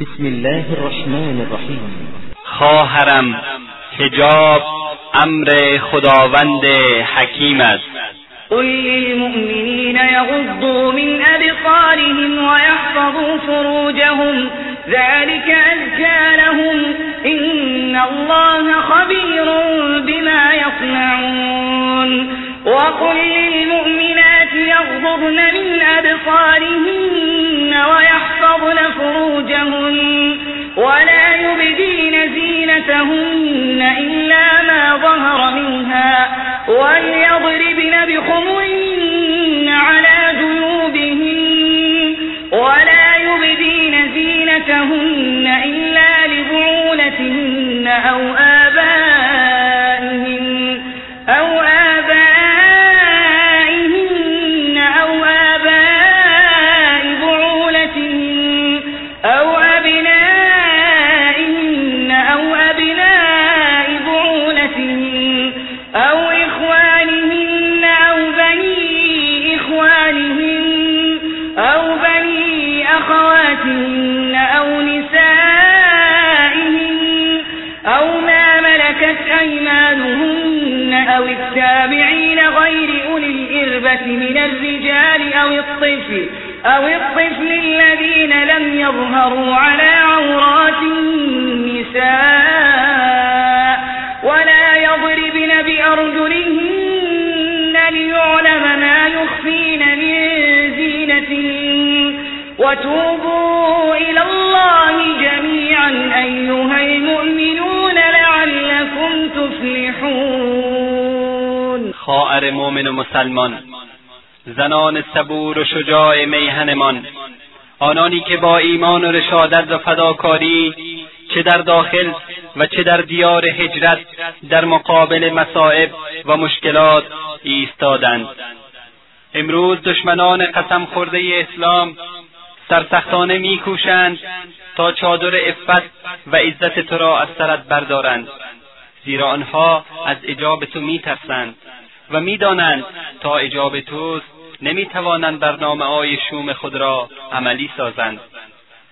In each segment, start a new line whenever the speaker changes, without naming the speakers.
بسم الله الرحمن الرحیم
خواهرم حجاب أمر خداوند حکیم است.
قل للمؤمنين يغضوا من أبصارهم ويحفظوا فروجهم ذلك أزكى لهم إن الله خبير بما يصنعون وقل للمؤمنات يغضبن من أبصارهن ويحفظن فروجهن ولا يبدين زينتهن إلا ما ظهر منها وليضربن بخمرهن على جيوبهن ولا يبدين زينتهن إلا لبعولتهن أو آبائهن أيمانهن أو التابعين غير أولي الإربة من الرجال أو الطفل أو الطفل الذين لم يظهروا على عورات النساء ولا يضربن بأرجلهن ليعلم ما يخفين من زينتهن. وتوبوا إلى الله جميعا أيها المؤمنون. لعلكم تفلحون.
خواهر مؤمن و مسلمان زنان صبور و شجاع میهنمان آنانی که با ایمان و رشادت و فداکاری چه در داخل و چه در دیار هجرت در مقابل مصائب و مشکلات ایستادند. امروز دشمنان قسم خورده اسلام سرسختانه میکوشند تا چادر عفت و عزت تو را از سرت بردارند. زیرا آنها از اجاب تو میترسند و می‌دانند تا اجاب توست نمی‌توانند برنامه های شوم خود را عملی سازند.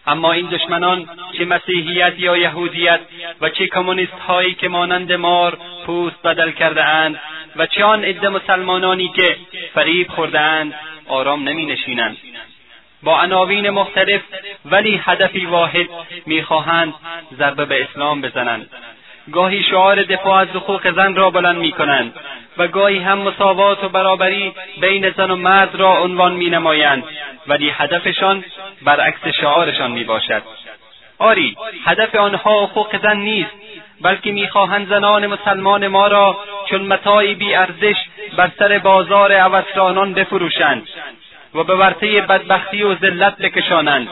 اما این دشمنان چه مسیحیت یا یهودیت و چه کمونیست هایی که مانند مار پوست بدل کرده اند و چه آن عده مسلمانانی که فریب خورده اند آرام نمی نشینند با عناوین مختلف ولی هدفی واحد می‌خواهند ضربه به اسلام بزنند. گاهی شعار دفاع از حقوق زن را بلند می کنند و گاهی هم مساوات و برابری بین زن و مرد را عنوان می نمایند ولی هدفشان برعکس شعارشان می باشد آری هدف آنها حقوق زن نیست بلکه می‌خواهند زنان مسلمان ما را چون متاعی بی ارزش بر سر بازار عوضرانان بفروشند و به ورطه بدبختی و ذلت بکشانند.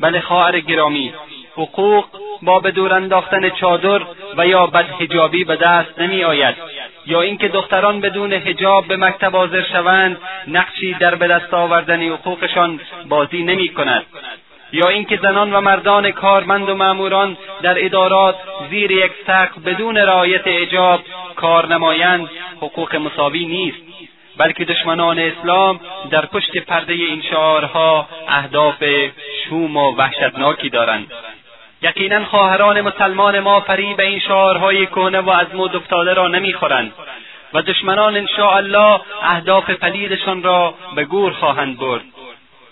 بله خواهر گرامی حقوق با به دور انداختن چادر و یا بدحجابی به دست نمی آید یا اینکه دختران بدون حجاب به مکتب حاضر شوند نقشی در به دست آوردن حقوقشان بازی نمی کند یا اینکه زنان و مردان کارمند و ماموران در ادارات زیر یک سقف بدون رعایت حجاب کار نمایند حقوق مساوی نیست. بلکه دشمنان اسلام در پشت پرده این شعارها اهداف شوم و وحشتناکی دارند. یقینا خواهران مسلمان ما فریب این شعارهای کهنه و از مد افتاده را نمی‌خورند و دشمنان الله اهداف پلیدشان را به گور خواهند برد.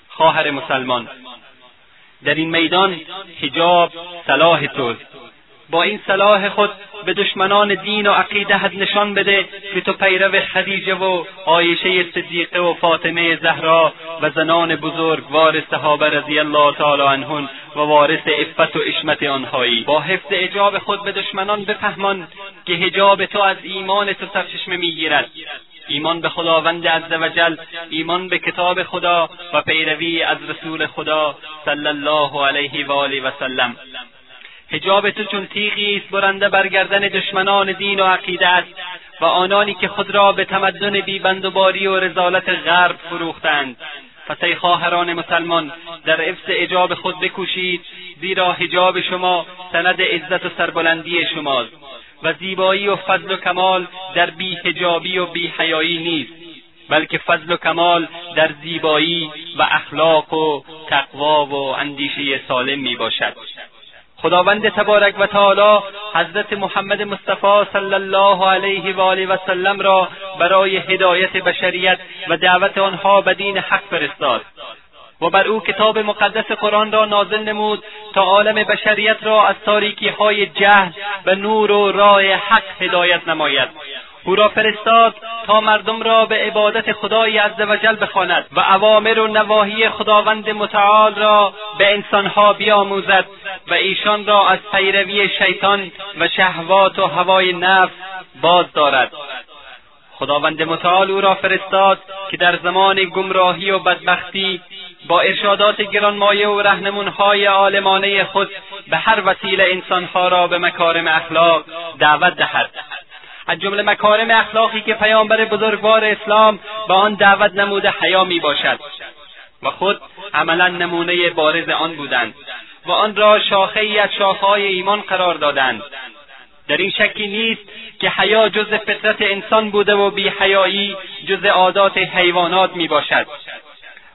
خواهر مسلمان در این میدان حجاب صلاح توست. با این صلاح خود به دشمنان دین و عقیده حد نشان بده که تو پیرو خدیجه و عایشه صدیقه و فاطمه زهرا و زنان بزرگوار صحابه رضی الله تعالی عنهن و وارث عفت و عشمت آنهایی. با حفظ اجاب خود به دشمنان بفهمان که حجاب تو از ایمان تو سرچشمه می‌گیرد. ایمان به خداوند عزوجل ایمان به کتاب خدا و پیروی از رسول خدا صلی الله علیه و آله و سلم. حجاب تو چون تیغی است برنده بر گردن دشمنان دین و عقیده است و آنانی که خود را به تمدن بیبندوباری و رزالت غرب فروختند. پس ای خواهران مسلمان در حفظ حجاب خود بکوشید زیرا حجاب شما سند عزت و سربلندی شماست و زیبایی و فضل و کمال در بیحجابی و بیحیایی نیست بلکه فضل و کمال در زیبایی و اخلاق و تقوا و اندیشه سالم می باشد خداوند تبارک و تعالی حضرت محمد مصطفی صلی الله علیه و آله و سلم را برای هدایت بشریت و دعوت آنها به دین حق فرستاد و بر او کتاب مقدس قرآن را نازل نمود تا عالم بشریت را از تاریکی های جهل به نور و راه حق هدایت نماید. او را فرستاد تا مردم را به عبادت خدای عزوجل بخواند و اوامر و نواهی خداوند متعال را به انسانها بیاموزد و ایشان را از پیروی شیطان و شهوات و هوای نفس باز دارد. خداوند متعال او را فرستاد که در زمان گمراهی و بدبختی با ارشادات گرانمایه و رهنمونهای عالمانه خود به هر وسیله انسانها را به مکارم اخلاق دعوت دهد. از جمله مکارم اخلاقی که پیامبر بزرگوار اسلام به آن دعوت نموده حیا می باشد. و خود عملا نمونه بارز آن بودند و آن را شاخه ای از شاخههای ایمان قرار دادند. در این شکی نیست که حیا جز فطرت انسان بوده و بیحیایی جز عادات حیوانات می باشد.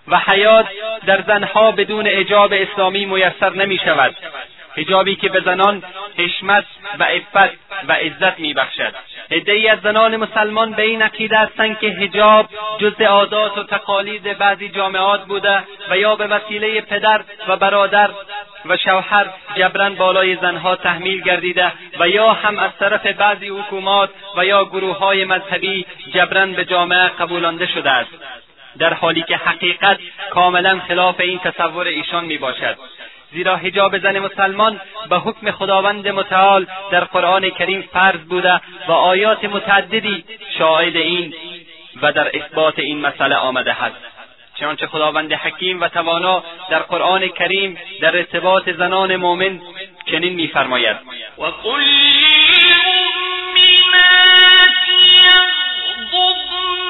و حیات در زنها بدون اجاب اسلامی میسر نمی شود. حجابی که به زنان حشمت و عفت و عزت میبخشد. عدهای از زنان مسلمان به این عقیده هستند که حجاب جز عادات و تقالید بعضی جامعات بوده و یا به وسیله پدر و برادر و شوهر جبران بالای زنها تحمیل گردیده و یا هم از طرف بعضی حکومات و یا گروه های مذهبی جبران به جامعه قبولانده شده است. در حالی که حقیقت کاملا خلاف این تصور ایشان می باشد زیرا حجاب زن مسلمان به حکم خداوند متعال در قرآن کریم فرض بوده و آیات متعددی شاهد این و در اثبات این مسئله آمده است. چنانچه خداوند حکیم و توانا در قرآن کریم در ارتباط زنان مؤمن چنین میفرماید.
و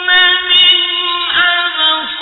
من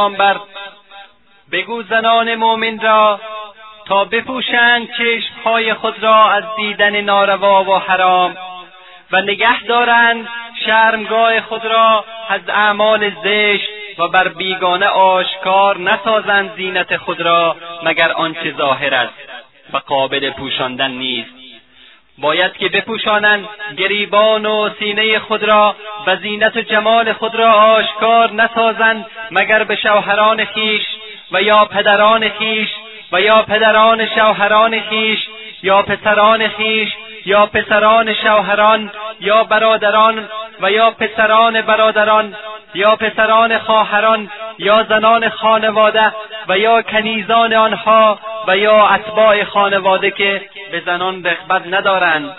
پیامبر بگو زنان مؤمن را تا بپوشند چشمهای خود را از دیدن ناروا و حرام و نگه دارند شرمگاه خود را از اعمال زشت و بر بیگانه آشکار نسازند زینت خود را مگر آنچه ظاهر است و قابل پوشاندن نیست. باید که بپوشانند گریبان و سینه خود را زینت و جمال خود را آشکار نسازند مگر به شوهران خیش و یا پدران خیش و یا پدران شوهران خیش یا پسران خیش یا پسران شوهران یا برادران و یا پسران برادران یا پسران خواهران یا زنان خانواده و یا کنیزان آنها و یا اتباع خانواده که به زنان رغبت ندارند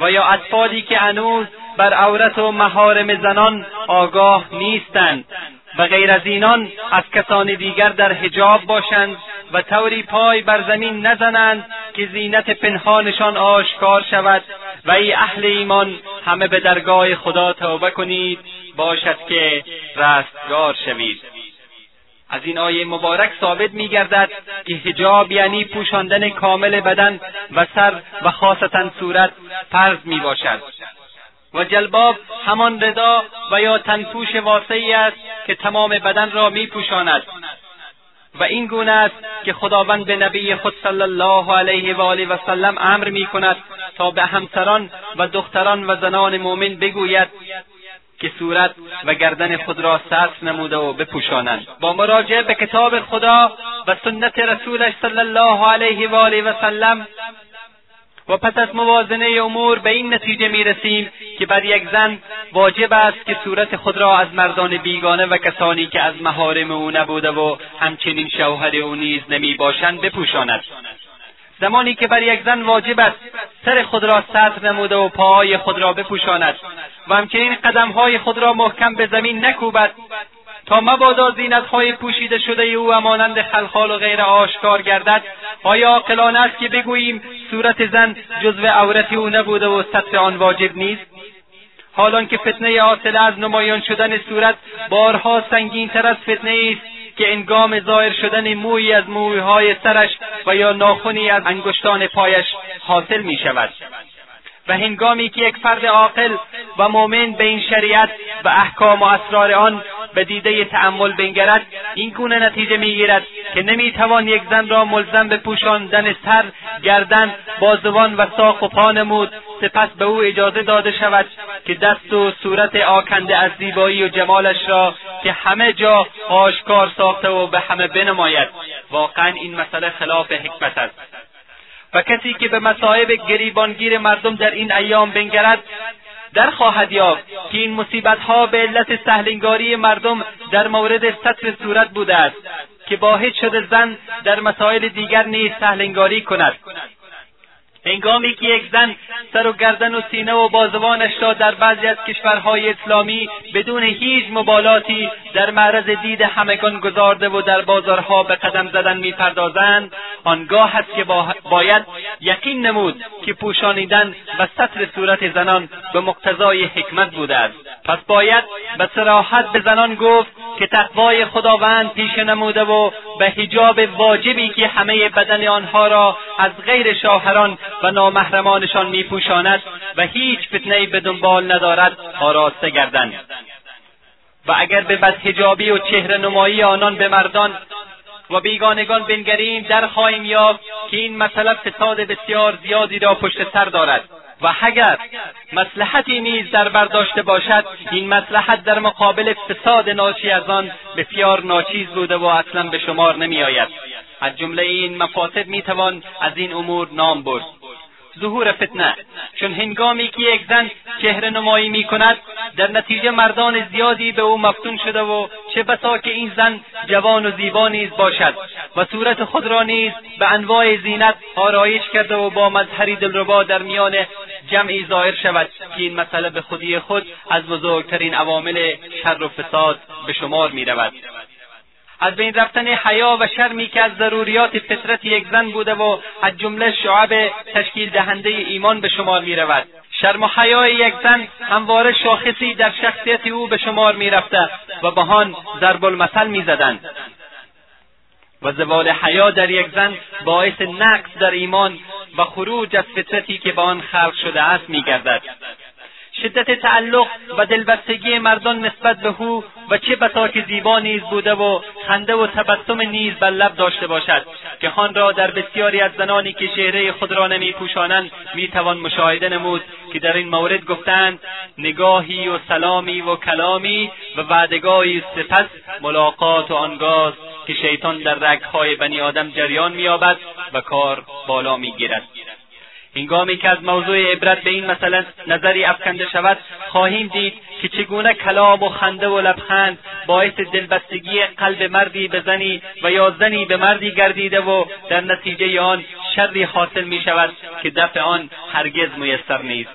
و یا اطفالی که هنوز بر عورت و مهارم زنان آگاه نیستند و غیر از اینان از کسان دیگر در حجاب باشند و طوری پای بر زمین نزنند که زینت پنهانشان آشکار شود و ای اهل ایمان همه به درگاه خدا توبه کنید باشد که رستگار شوید. از این آیه مبارک ثابت میگردد که حجاب یعنی پوشاندن کامل بدن و سر و خاصتا صورت فرض می باشد و جلباب همان ردا و یا تنپوش واسعی است که تمام بدن را می پوشاند و این گونه است که خداوند به نبی خود صلی الله علیه و آله و سلم امر می کند تا به همسران و دختران و زنان مؤمن بگوید که صورت و گردن خود را سطر نموده و بپوشانند. با مراجعه به کتاب خدا و سنت رسولش صلی الله علیه و آله و سلم و پس از موازنه امور به این نتیجه می رسیم که بر یک زن واجب است که صورت خود را از مردان بیگانه و کسانی که از مهارم او نبوده و همچنین شوهر او نیز نمی باشند بپوشاند. زمانی که بر یک زن واجب است سر خود را سطر نموده و پاهای خود را بپوشاند و همچنین قدمهای خود را محکم به زمین نکوبد تا مبادا زینتهای پوشیده شده او همانند خلخال و غیر آشکار گردد آیا عاقلانه است که بگوییم صورت زن جزو عورت او نبوده و سطر آن واجب نیست؟ حالان که فتنه حاصله از نمایان شدن صورت بارها سنگینتر از فتنه است که انگام ظاهر شدن مویی از مویهای سرش و یا ناخونی از انگشتان پایش حاصل می شود و هنگامی که یک فرد عاقل و مؤمن به این شریعت و احکام و اسرار آن به دیده تأمل بنگرد این گونه نتیجه می‌گیرد که نمی‌توان یک زن را ملزم به پوشاندن سر گردن بازوان و ساق و پا نمود. سپس به او اجازه داده شود که دست و صورت آکنده از زیبایی و جمالش را که همه جا آشکار ساخته و به همه بنماید. واقعا این مسئله خلاف حکمت است. و کسی که به مصائب گریبانگیر مردم در این ایام بنگرد در خواهد یافت که این مصیبتها به علت سهلنگاری مردم در مورد سطر صورت بوده است که باعث شده زن در مسائل دیگر نیز سهلنگاری کند. هنگامی که یک زن سر و گردن و سینه و بازوانش را در بعضی از کشورهای اسلامی بدون هیچ مبالاتی در معرض دید همگان گذارده و در بازارها به قدم زدن می‌پردازند آنگاه است که باید یقین نمود که پوشانیدن و سطر صورت زنان به مقتضای حکمت بوده است. پس باید به سراحت به زنان گفت که تقوای خداوند پیشه نموده و به حجاب واجبی که همه بدن آنها را از غیر شاهران و نامحرمانشان میپوشاند و هیچ فتنهای به دنبال ندارد آراسته گردند و اگر به بدحجابی و چهره نمایی آنان به مردان و بیگانگان بنگریم در خواهیم یافت که این مسئله فساد بسیار زیادی را پشت سر دارد. و اگر مسلحتی نیز در برداشته باشد این مسلحت در مقابل فساد ناشی از آن بسیار ناچیز بوده و اصلا به شمار نمیآید. از جمله این مفاسد می‌توان از این امور نام برد. ظهور فتنه. چون هنگامی که یک زن چهره نمایی می کند در نتیجه مردان زیادی به او مفتون شده و چه بسا که این زن جوان و زیبا نیز باشد. و صورت خود را نیز به انواع زینت آرایش کرده و با مظهری دلربا در میان جمعی ظاهر شود که این مسئله به خودی خود از بزرگترین عوامل شر و فساد به شمار می رود از بین رفتن حیا و شرمی که از ضروریات فطرت یک زن بوده و از جمله شعب تشکیل دهنده ایمان به شمار می رود شرم و حیای یک زن همواره شاخصی در شخصیت او به شمار می رفته و به آن ضرب المثل می زدند و زوال حیا در یک زن باعث نقص در ایمان و خروج از فطرتی که به آن خلق شده است میگردد. شدت تعلق و دلبستگی مردان نسبت به او و چه بسا که زیبا نیز بوده و خنده و تبسم نیز بر لب داشته باشد. که آن را در بسیاری از زنانی که چهره خود را نمیپوشانند می‌توان مشاهده نمود که در این مورد گفتند نگاهی و سلامی و کلامی و وعدگاهی سپس ملاقات و آنگاست که شیطان در رگهای بنی آدم جریان مییابد و کار بالا می‌گیرد. هنگامی که از موضوع عبرت به این مسئله نظری افکنده شود خواهیم دید که چگونه کلام و خنده و لبخند باعث دلبستگی قلب مردی به زنی و یا زنی به مردی گردیده و در نتیجه آن شری حاصل می شود که دفع آن هرگز میسر نیست.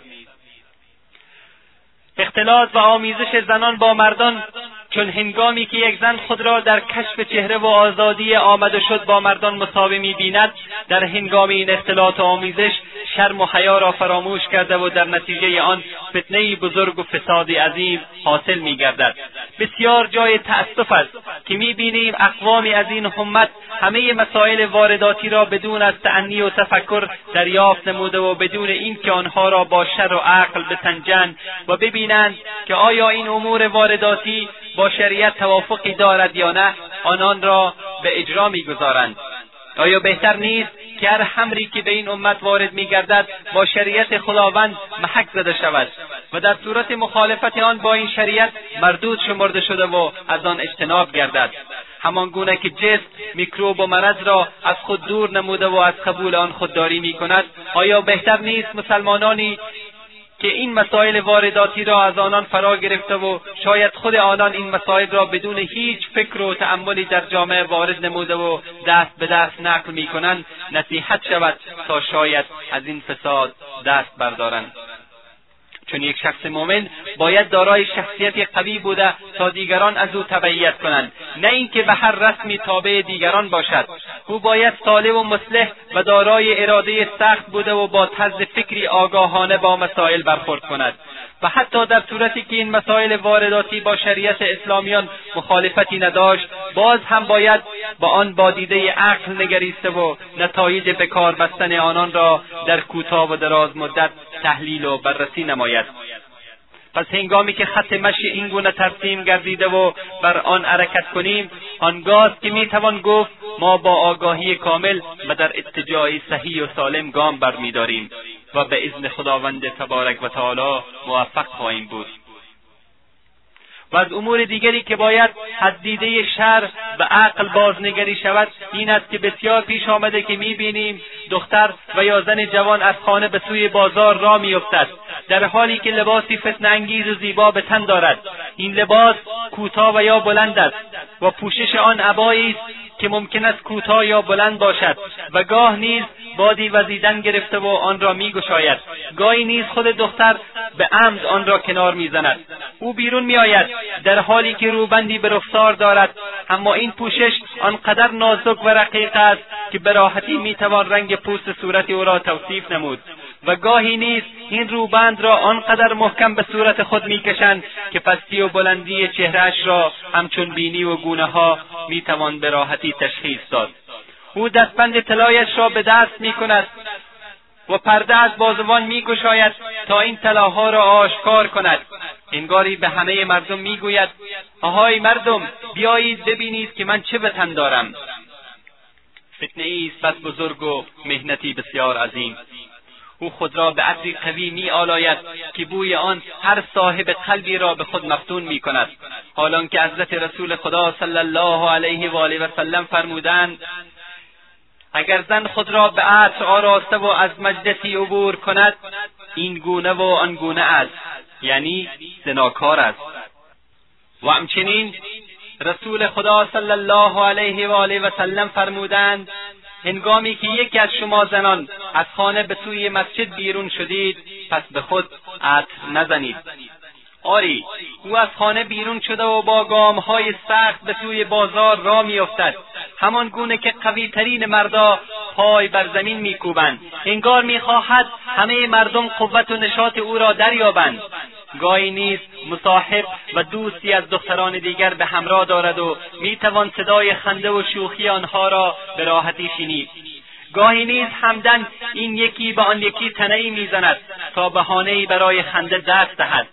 اختلاط و آمیزش زنان با مردان چون هنگامی که یک زن خود را در کشف چهره و آزادی آمده شد با مردان مساوی می‌بیند در هنگام این اختلاط و آمیزش شرم و حیا را فراموش کرده و در نتیجه آن فتنه بزرگ و فسادی عظیم حاصل میگردد. بسیار جای تأسف است که می‌بینیم اقوامی از این همت همه مسائل وارداتی را بدون از تعنی و تفکر دریافت نموده و بدون اینکه آنها را با شر و عقل بسنجند و ببینند که آیا این امور وارداتی با شریعت توافقی دارد یا نه آنان را به اجرا می‌گذارند. آیا بهتر نیست که هر حمری که به این امت وارد میگردد با شریعت خداوند محک زده شود؟ و در صورت مخالفت آن با این شریعت مردود شمرده شده و از آن اجتناب گردد. همان گونه که جسم میکروب و مرض را از خود دور نموده و از قبول آن خودداری می کند آیا بهتر نیست مسلمانانی که این مسائل وارداتی را از آنان فرا گرفته و شاید خود آنان این مسائل را بدون هیچ فکر و تأملی در جامعه وارد نموده و دست به دست نقل می‌کنند نصیحت شود تا شاید از این فساد دست بردارند. چون یک شخص مؤمن باید دارای شخصیت قوی بوده تا دیگران از او تبعیت کنند. نه اینکه به هر رسمی تابع دیگران باشد. او باید صالح و مصلح و دارای اراده سخت بوده و با طرز فکری آگاهانه با مسائل برخورد کند. و حتی در صورتی که این مسائل وارداتی با شریعت اسلامیان مخالفتی نداشت باز هم باید با آن با دیده عقل نگریسته و نتایج به کار بستن آنان را در کوتاه و دراز مدت تحلیل و بررسی نماید. پس هنگامی که خط مشی این گونه ترسیم گردیده و بر آن حرکت کنیم آنگاست که می‌توان گفت ما با آگاهی کامل و در اتجاهی صحیح و سالم گام برمیداریم و به اذن خداوند تبارک و تعالی موفق خواهیم بود. و از امور دیگری که باید از دیده شر و عقل بازنگری شود این است که بسیار پیش آمده که می‌بینیم دختر و یا زن جوان از خانه به سوی بازار را میافتد. در حالی که لباسی فتن انگیز و زیبا به تن دارد. این لباس کوتاه و یا بلند است و پوشش آن عبایی است که ممکن است کوتاه یا بلند باشد و گاه نیز بادی وزیدن گرفته و آن را میگشاید. گاهی نیز خود دختر به عمد آن را کنار می‌زند. او بیرون میآید در حالی که روبندی به رخسار دارد اما این پوشش آنقدر نازک و رقیق است که به راحتی می‌توان رنگ پوست صورت او را توصیف نمود. و گاهی نیز این روبند را آنقدر محکم به صورت خود می‌کشند که پستی و بلندی چهرهاش را همچون بینی و گونه ها می‌توان به راحتی تشخیص داد. او دستبند طلایش را به دست می‌کند و پرده از بازوان میگشاید تا این طلاها را آشکار کند. انگاری به همه مردم می‌گوید آهای مردم بیایید ببینید که من چه تن دارم. فتنه است بس بزرگ و مهنتی بسیار عظیم. او خود را به عطری قوی می که بوی آن هر صاحب قلبی را به خود مفتون می کند. حالان که حضرت رسول خدا صلی الله علیه و آله و سلم فرمودند اگر زن خود را به عطر آراسته و از مجلسی عبور کند این گونه و آن گونه است. یعنی زناکار است. و همچنین رسول خدا صلی الله علیه و آله و سلم فرمودند هنگامی که یکی از شما زنان از خانه به سوی مسجد بیرون شدید پس به خود عطر نزنید. آری او از خانه بیرون شده و با گامهای سخت به سوی بازار را میافتد. همان گونه که قویترین مردا پای بر زمین میکوبند. انگار می‌خواهد همه مردم قوت و نشاط او را دریابند. گاهی نیز مصاحب و دوستی از دختران دیگر به همراه دارد و می‌توان صدای خنده و شوخی آنها را به راحتی شنید. گاهی نیز همدن این یکی به آن یکی تنهای می‌زند تا بهانهای برای خنده دست دهد.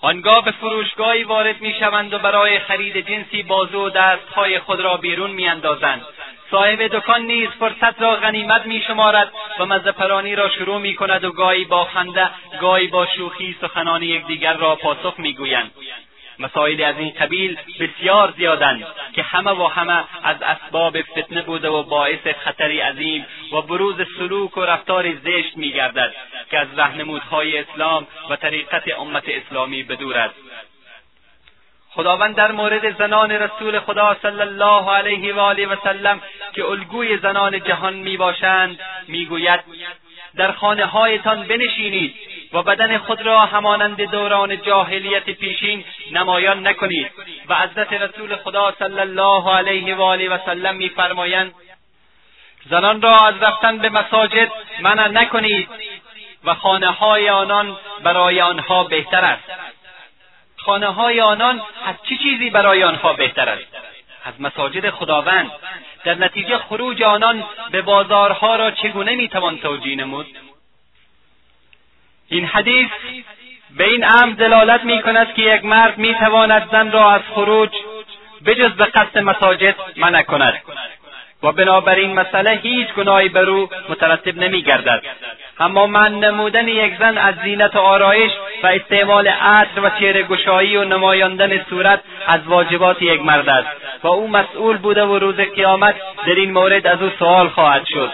آنگاه به فروشگاهی وارد می‌شوند و برای خرید جنسی بازو و دستهای خود را بیرون میاندازند. صاحب دکان نیز فرصت را غنیمت میشمارد و مزهپرانی را شروع می‌کند و گاهی با خنده گاهی با شوخی سخنان یکدیگر را پاسخ می‌گویند. مسائلی از این قبیل بسیار زیادند که همه و همه از اسباب فتنه بوده و باعث خطری عظیم و بروز سلوک و رفتار زشت میگردد که از رهنمودهای اسلام و طریقت امت اسلامی بدور است. خداوند در مورد زنان رسول خدا صلی الله علیه و آله و سلم که الگوی زنان جهان می‌باشند می‌گوید در خانه هایتان بنشینید و بدن خود را همانند دوران جاهلیت پیشین نمایان نکنید. و حضرت رسول خدا صلی الله علیه و آله و سلم میفرمایند زنان را از رفتن به مساجد منع نکنید و خانه های آنان برای آنها بهتر است. خانه های آنان از چه چی چیزی برای آنها بهتر است؟ از مساجد خداوند. در نتیجه خروج آنان به بازارها را چگونه می‌توان توجیه نمود؟ این حدیث به این امر دلالت می کند که یک مرد می تواند زن را از خروج بجز به قصد مساجد منع کند. و بنابراین مسئله هیچ گناهی بر او مترتب نمی گردد اما من نمودن یک زن از زینت و آرایش و استعمال عطر و چهره گشایی و نمایاندن صورت از واجبات یک مرد است و او مسئول بوده و روز قیامت در این مورد از او سوال خواهد شد.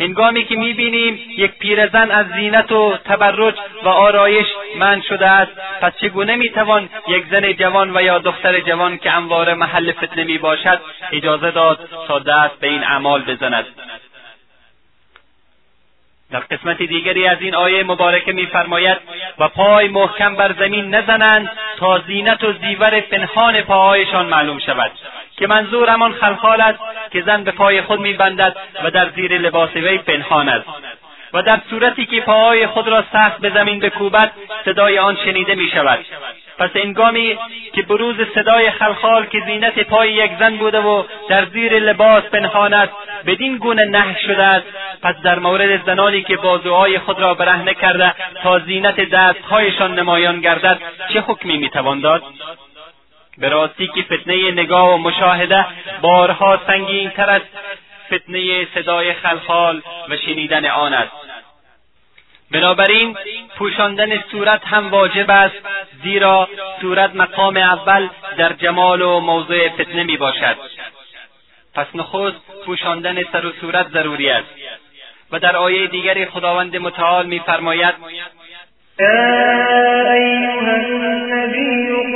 هنگامی که می‌بینیم یک پیرزن از زینت و تبرج و آرایش من شده است پس چگونه می‌توان یک زن جوان و یا دختر جوان که انواره محل فتنه می‌باشد اجازه داد تا دست به این اعمال بزند؟ در قسمت دیگری از این آیه مبارکه میفرماید و پای محکم بر زمین نزنند تا زینت و زیور پنهان پاهایشان معلوم شود. که منظور همان خلخال است که زن به پای خود میبندد و در زیر لباس وی پنهان است. و در صورتی که پاهای خود را سخت به زمین بکوبد صدای آن شنیده می شود پس انگامی که بروز صدای خلخال که زینت پای یک زن بوده و در زیر لباس پنهان است بدین گونه نه شده است. پس در مورد زنانی که بازوهای خود را برهنه کرده تا زینت دستهایشان نمایان گردد چه حکمی می‌توان داد؟ به راستی که فتنه نگاه و مشاهده بارها سنگینتر از فتنه صدای خلخال و شنیدن آن است. بنابراین پوشاندن صورت هم واجب است زیرا صورت مقام اول در جمال و موضوع فتنه می باشد پس نخست پوشاندن سر و صورت ضروری است. و در آیه دیگری خداوند متعال میفرماید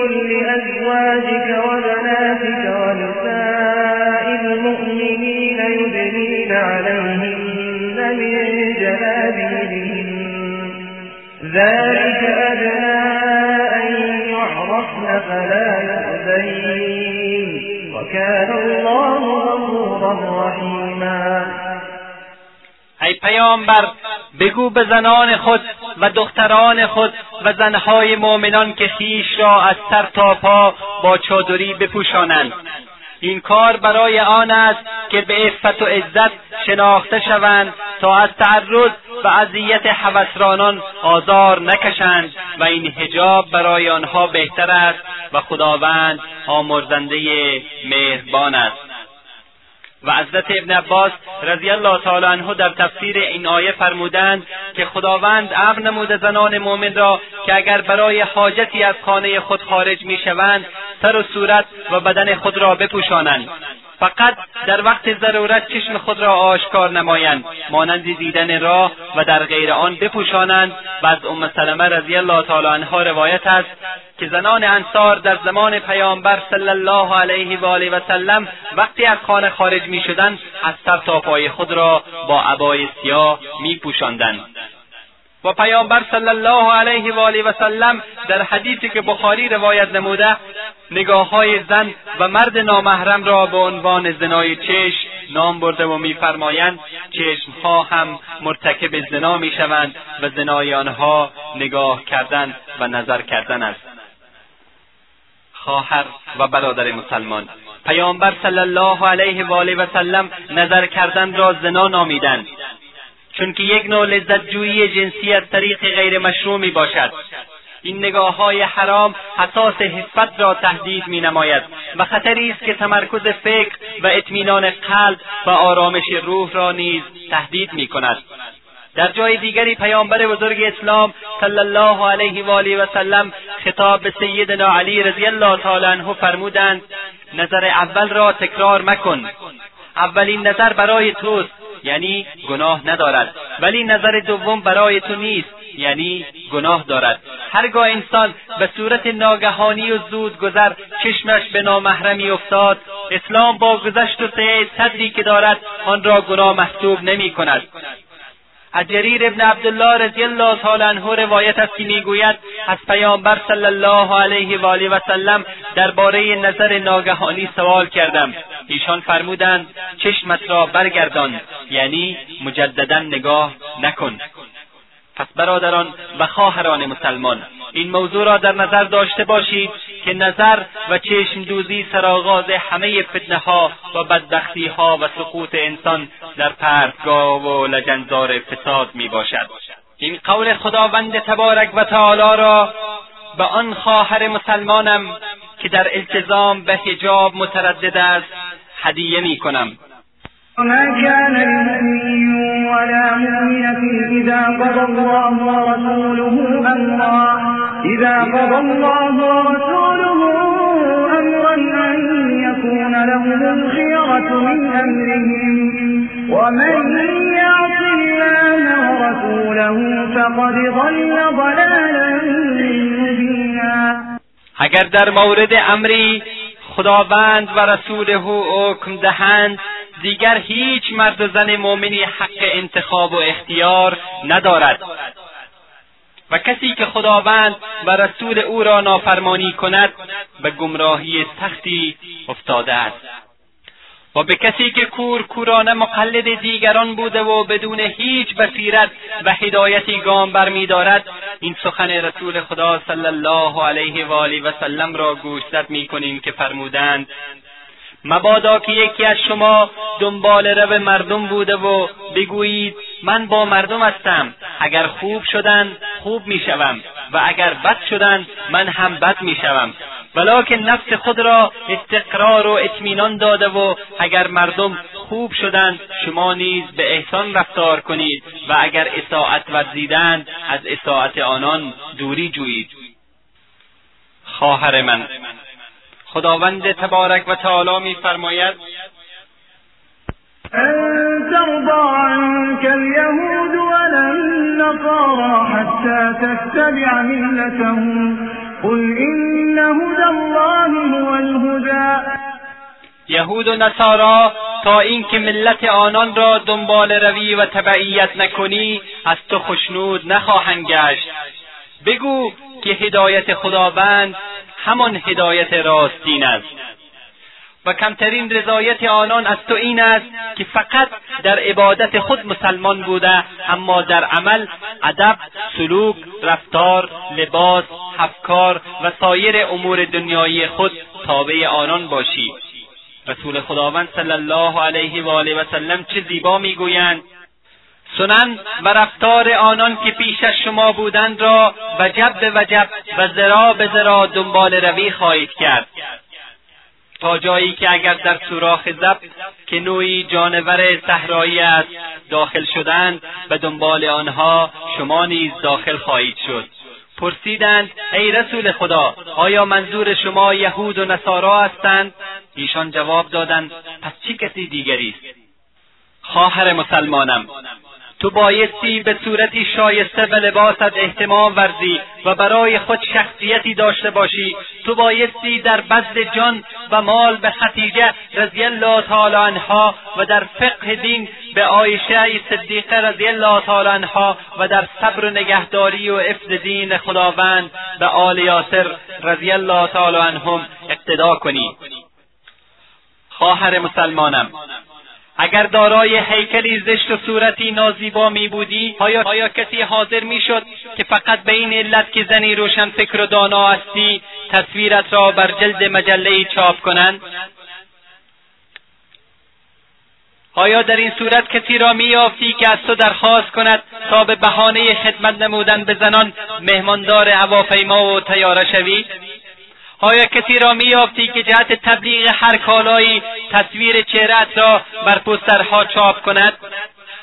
لأزواجك وبناتك ونساء المؤمنين يدنين عليهن من جلابيبهن. ذلك أدنى أن يعرفن فلا يؤذين. وكان الله غفورا رحيما.
ای پیامبر بگو به زنان خود و دختران خود و زنهای مؤمنان که خیش را از سر تا پا با چادری بپوشانند. این کار برای آن است که به عفت و عزت شناخته شوند تا از تعرض و اذیت حوسرانان آزار نکشند و این حجاب برای آنها بهتر است و خداوند آمرزنده مهربان است. و حضرت ابن عباس رضی الله تعالی عنه در تفسیر این آیه فرمودند که خداوند امر نموده زنان مؤمن را که اگر برای حاجتی از خانه خود خارج می‌شوند سر و صورت و بدن خود را بپوشانند. فقط در وقت ضرورت چشم خود را آشکار نمایند مانند دیدن راه و در غیر آن بپوشانند. و از ام سلمه رضی الله تعالی عنها روایت است که زنان انصار در زمان پیامبر صلی الله علیه و آله و سلم وقتی از خانه خارج می‌شدند از سر تا پای خود را با عبای سیاه میپوشاندند. و پیامبر صلی الله علیه و آله و سلم در حدیثی که بخاری روایت نموده نگاه های زن و مرد نامحرم را به عنوان زنای چشم نام برده و میفرمایند چشمها هم مرتکب زنا می‌شوند و زنای آنها نگاه کردن و نظر کردن است. خواهر و برادر مسلمان پیامبر صلی الله علیه و آله و سلم نظر کردن را زنا نامیدند. چون که یک نوع لذت جویی جنسی از طریق غیر مشروع می باشد. این نگاه های حرام حساس حفت را تهدید می نماید و خطری است که تمرکز فکر و اطمینان قلب و آرامش روح را نیز تهدید می کند در جای دیگری پیامبر بزرگ اسلام صلی الله علیه و آله و سلم خطاب به سیدنا علی رضی الله تعالی عنه فرمودند نظر اول را تکرار مکن. اولین نظر برای توست یعنی گناه ندارد. ولی نظر دوم برای تو نیست یعنی گناه دارد. هرگاه انسان به صورت ناگهانی و زود گذر چشمش به نامحرمی افتاد اسلام با گذشت و سعه صدری که دارد آن را گناه محسوب نمی کند. از جریر ابن عبدالله رضی الله تعالی عنه روایت است که می‌گوید از پیامبر صلی الله علیه و آله و سلم درباره نظر ناگهانی سوال کردم. ایشان فرمودند چشمت را برگردان یعنی مجددا نگاه نکن. پس برادران و خواهران مسلمان این موضوع را در نظر داشته باشید که نظر و چشم دوزی سرآغاز همه فتنه ها و بدبختی ها و سقوط انسان در پرتگاه و لجنزار فساد می باشد این قول خداوند تبارک و تعالی را به آن خواهر مسلمانم که در التزام به حجاب متردد است هدیه می کنم
وما كان لمؤمن ولا مؤمنة إذا قضى الله ورسوله أمرا إذا قضى الله ورسوله أمرا أن يكون لهم الخيرة من أمرهم. ومن يعص الله ورسوله فقد ضل ضلالا مبينا.
اگر در مورد امری خداوند و رسوله حکم دهند دیگر هیچ مرد و زن مؤمنی حق انتخاب و اختیار ندارد. و کسی که خداوند و رسول او را نافرمانی کند به گمراهی سختی افتاده است. و به کسی که کور کورانه مقلد دیگران بوده و بدون هیچ بصیرت و هدایتی گام برمیدارد این سخن رسول خدا صلی الله علیه و آله و سلم را گوشزد می‌کنیم که فرمودند مبادا که یکی از شما دنبال رو مردم بوده و بگویید من با مردم هستم. اگر خوب شدند خوب می‌شوم. و اگر بد شدند من هم بد می‌شوم. ولکن نفس خود را استقرار و اطمینان داده و اگر مردم خوب شدند شما نیز به احسان رفتار کنید و اگر اطاعت ورزیدند از اطاعت آنان دوری جویید. خواهر من خداوند تبارک و تعالی میفرماید
أن ترضى عنك اليهود ولا النصارى حتى تتبع ملتهم. قل إن هدى الله هو الهدى.
یهود و نصارا تا اینکه ملت آنان را دنبال روی و تبعیت نکنی از تو خشنود نخواهند گشت. بگو که هدایت خداوند همان هدایت راستین است. و کمترین رضایت آنان از تو این است که فقط در عبادت خود مسلمان بوده اما در عمل ادب سلوک رفتار لباس افکار و سایر امور دنیایی خود تابع آنان باشی. رسول خداوند صلی الله علیه و آله و سلم چه زیبا می‌گویند. سنن و رفتار آنان که پیش از شما بودند را وجب به وجب و ذرا به ذرا دنبال روی خواهید کرد. تا جایی که اگر در سوراخ زب که نوعی جانور صحرایی است داخل شدند و دنبال آنها شما نیز داخل خواهید شد. پرسیدند ای رسول خدا آیا منظور شما یهود و نصارا هستند؟ ایشان جواب دادند پس چه کسی دیگری است؟ خواهر مسلمانم تو بایستی به صورتی شایسته به لباست احتمام ورزی و برای خود شخصیتی داشته باشی. تو بایستی در بذل جان و مال به خدیجه رضی الله تعالی عنها و در فقه دین به عایشه صدیقه رضی الله تعالی عنها و در صبر و نگهداری و حفظ دین خداوند به آل یاسر رضی الله تعالی عنهم اقتدا کنی. خواهر مسلمانم اگر دارای هیکلی زشت و صورتی نازیبا می بودی آیا, آیا کسی حاضر می شد که فقط به این علت که زنی روشن فکر و دانا هستی تصویرت را بر جلد مجله چاپ کنند؟ آیا در این صورت کسی را مییافتی که از تو درخواست کند تا به بهانه خدمت نمودن به زنان مهماندار هواپیما و تیاره شوی؟ آیا کسی را مییافتی که جهت تبلیغ هر کالایی تصویر چهرهت را بر پسترها چاپ کند؟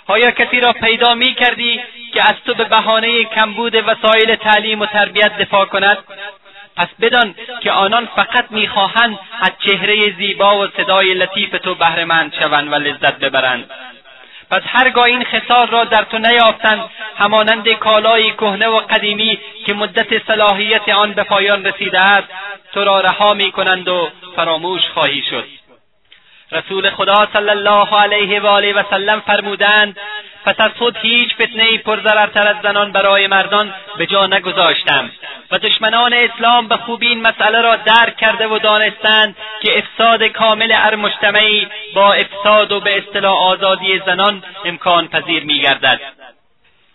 آیا کسی را پیدا می کردی که از تو به بهانه کمبود وسایل تعلیم و تربیت دفاع کند؟ پس بدان که آنان فقط می‌خواهند از چهره زیبا و صدای لطیف تو بهرهمند شوند و لذت ببرند. پس هرگاه این خصال را در تو نیافتند همانند کالایی کهنه و قدیمی که مدت صلاحیت آن به پایان رسیده است تو را رها می‌کنند و فراموش خواهی شد. رسول خدا صلی الله علیه و آله و سلم فرمودند پس از خود هیچ فتنه پرضررتر از زنان برای مردان به جا نگذاشتم. و دشمنان اسلام به خوبی این مسئله را درک کرده و دانستند که افساد کامل هر مجتمعی با افساد و به اصطلاح آزادی زنان امکان پذیر میگردد.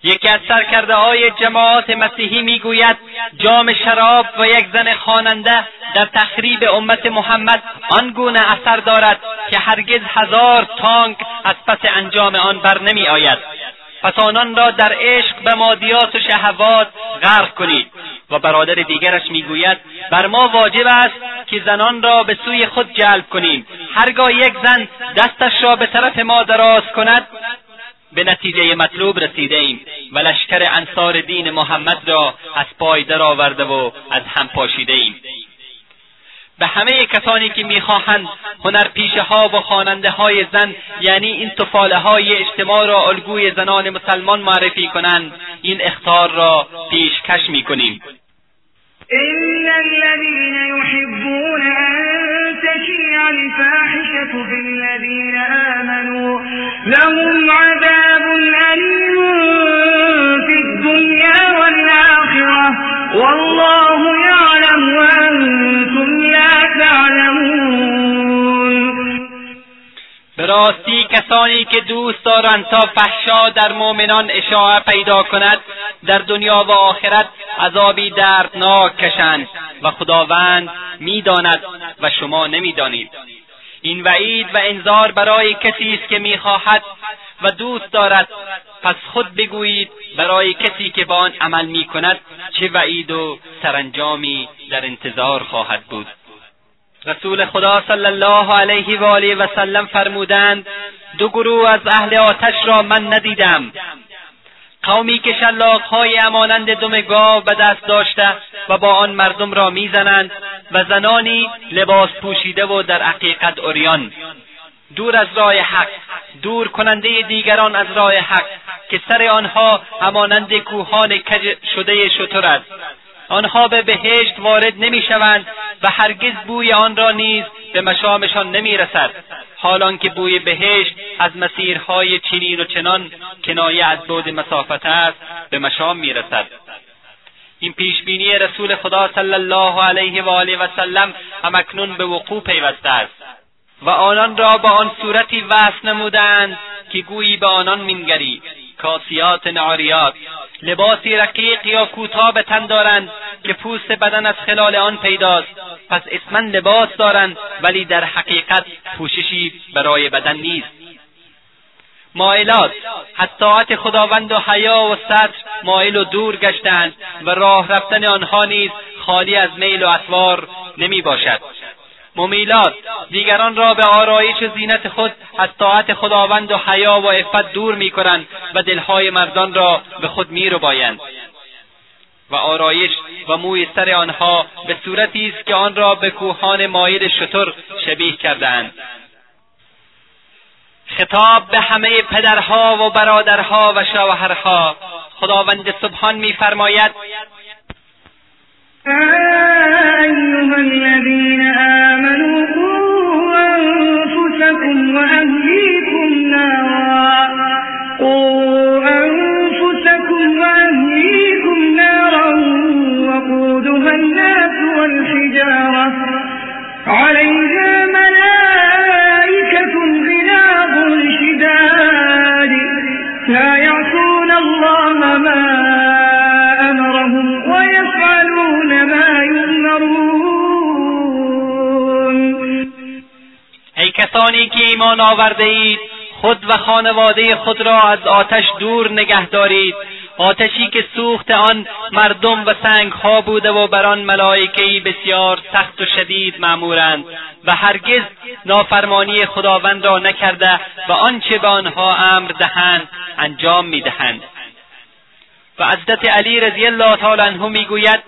یکی از سرکرده های جماعات مسیحی می‌گوید جام شراب و یک زن خواننده در تخریب امت محمد آنگونه اثر دارد که هرگز هزار تانک از پس انجام آن بر نمی آید پس آنان را در عشق به مادیات و شهوات غرق کنید. و برادر دیگرش می‌گوید بر ما واجب است که زنان را به سوی خود جلب کنیم. هرگاه یک زن دستش را به طرف ما دراز کند به نتیجه مطلوب رسیده ایم و لشکر انصار دین محمد را از پای درآورده و از هم پاشیده ایم به همه کسانی که می‌خواهند هنرپیشه ها و خواننده های زن یعنی این تفاله های اجتماع را الگوی زنان مسلمان معرفی کنند این اختار را پیشکش می‌کنیم.
إن الذين يحبون أن تشيع الفاحشة بالذين آمنوا. لهم عذاب أليم في الدنيا والآخرة. والله يعلم وأنتم لا تعلمون.
به کسانی که دوست دارند تا فحشا در مؤمنان اشاعه پیدا کند در دنیا و آخرت عذابی دردناک کشند و خداوند می‌داند و شما نمی‌دانید. این وعید و انذار برای کسی است که می‌خواهد و دوست دارد. پس خود بگویید برای کسی که با آن عمل می‌کند چه وعید و سرانجامی در انتظار خواهد بود. رسول خدا صلی الله علیه و آله و سلم فرمودند دو گروه از اهل آتش را من ندیدم. قومی که شلاقهای امانند دم گاو به دست داشته و با آن مردم را می‌زنند و زنانی لباس پوشیده و در حقیقت اوریان دور از راه حق دور کننده دیگران از راه حق که سر آنها همانند کوهان کج شده شتر است. آنها به بهشت وارد نمی‌شوند و هرگز بوی آن را نیز به مشامشان نمی‌رسد. حالان که بوی بهشت از مسیرهای چنین و چنان کنایه از بعد مسافت است به مشام می‌رسد. این پیشبینی رسول خدا صلی الله علیه و آله و سلم همکنون به وقوع پیوسته است و آنان را با آن صورتی وصف نمودند که گویی به آنان مینگری. کاسیات ناریات لباسی رقیق یا کوتاه به تن دارند که پوست بدن از خلال آن پیداست. پس اسما لباس دارند ولی در حقیقت پوششی برای بدن نیست. مائلات حتی خداوند و حیا و صدر مایل و دور گشتند و راه رفتن آنها نیز خالی از میل و اطوار نمی باشد ممیلات دیگران را به آرایش و زینت خود از طاعت خداوند و حیا و عفت دور می‌کنند و دلهای مردان را به خود میربایند. و آرایش و موی سر آنها به صورتی است که آن را به کوهان مایل شتر شبیه کردهاند. خطاب به همه پدرها و برادرها و شوهرها. خداوند سبحان میفرماید
أيها الذين آمنوا قوا أنفسكم وأهليكم نارا. قوا أنفسكم وأهليكم نارا وقودها الناس والحجارة. عليها ملائكة غلاظ شداد. لا يعصون الله ما
کسانی که ایمان آورده اید خود و خانواده خود را از آتش دور نگه دارید. آتشی که سوخت آن مردم و ها بوده و بر آن ملائکهای بسیار سخت و شدید معمورند و هرگز نافرمانی خداوند را نکرده و آنچه به آنها امر دهند انجام می‌دهند. و حضرت علی رضی الله تعالی عنه می‌گوید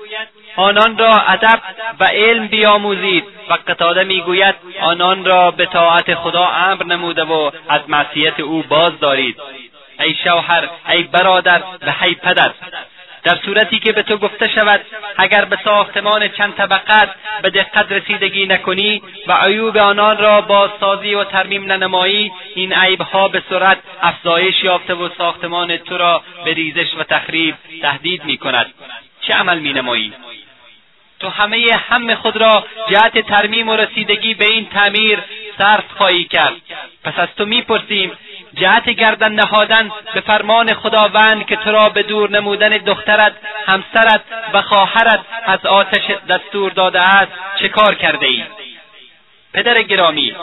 آنان را ادب و علم بیاموزید و قتاده می‌گوید آنان را به طاعت خدا امر نموده و از معصیت او باز دارید ای شوهر ای برادر و ای پدر در صورتی که به تو گفته شود اگر به ساختمان چند طبقت به دقت رسیدگی نکنی و عیوب آنان را بازسازی و ترمیم ننمایی این عیبها به سرعت افزایش یافته و ساختمان تو را به ریزش و تخریب تهدید می کند چه عمل می نمایی؟ تو همه هم خود را جهت ترمیم و رسیدگی به این تعمیر صرف خواهی کرد پس از تو می‌پرسیم جهت گردن نهادن به فرمان خداوند که تو را به دور نمودن دخترت همسرت و خواهرت از آتش دستور داده است چه کار کرده ای؟ پدر گرامی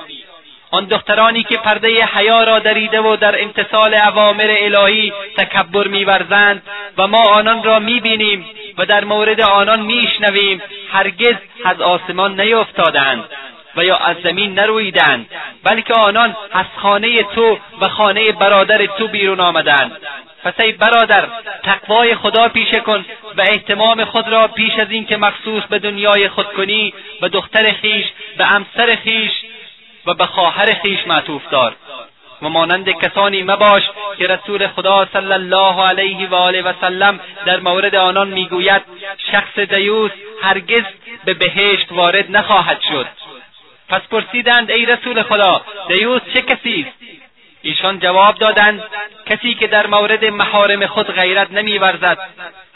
آن دخترانی که پرده حیا را دریده و در امتصال اوامر الهی تکبر میورزند و ما آنان را می‌بینیم و در مورد آنان میشنویم هرگز از آسمان نیفتادند و یا از زمین نرویدند بلکه آنان از خانه تو و خانه برادر تو بیرون آمدند. پس ای برادر تقوای خدا پیشه کن و احتمام خود را پیش از اینکه مخصوص به دنیای خود کنی به دختر خیش به همسر خیش و به خواهر خیش معطوف دار. و مانند کسانی مباش که رسول خدا صلی الله علیه و آله و سلم در مورد آنان می‌گوید شخص دیوس هرگز به بهشت وارد نخواهد شد. پس پرسیدند ای رسول خدا دیوس چه کسی است؟ ایشان جواب دادند کسی که در مورد محارم خود غیرت نمیورزد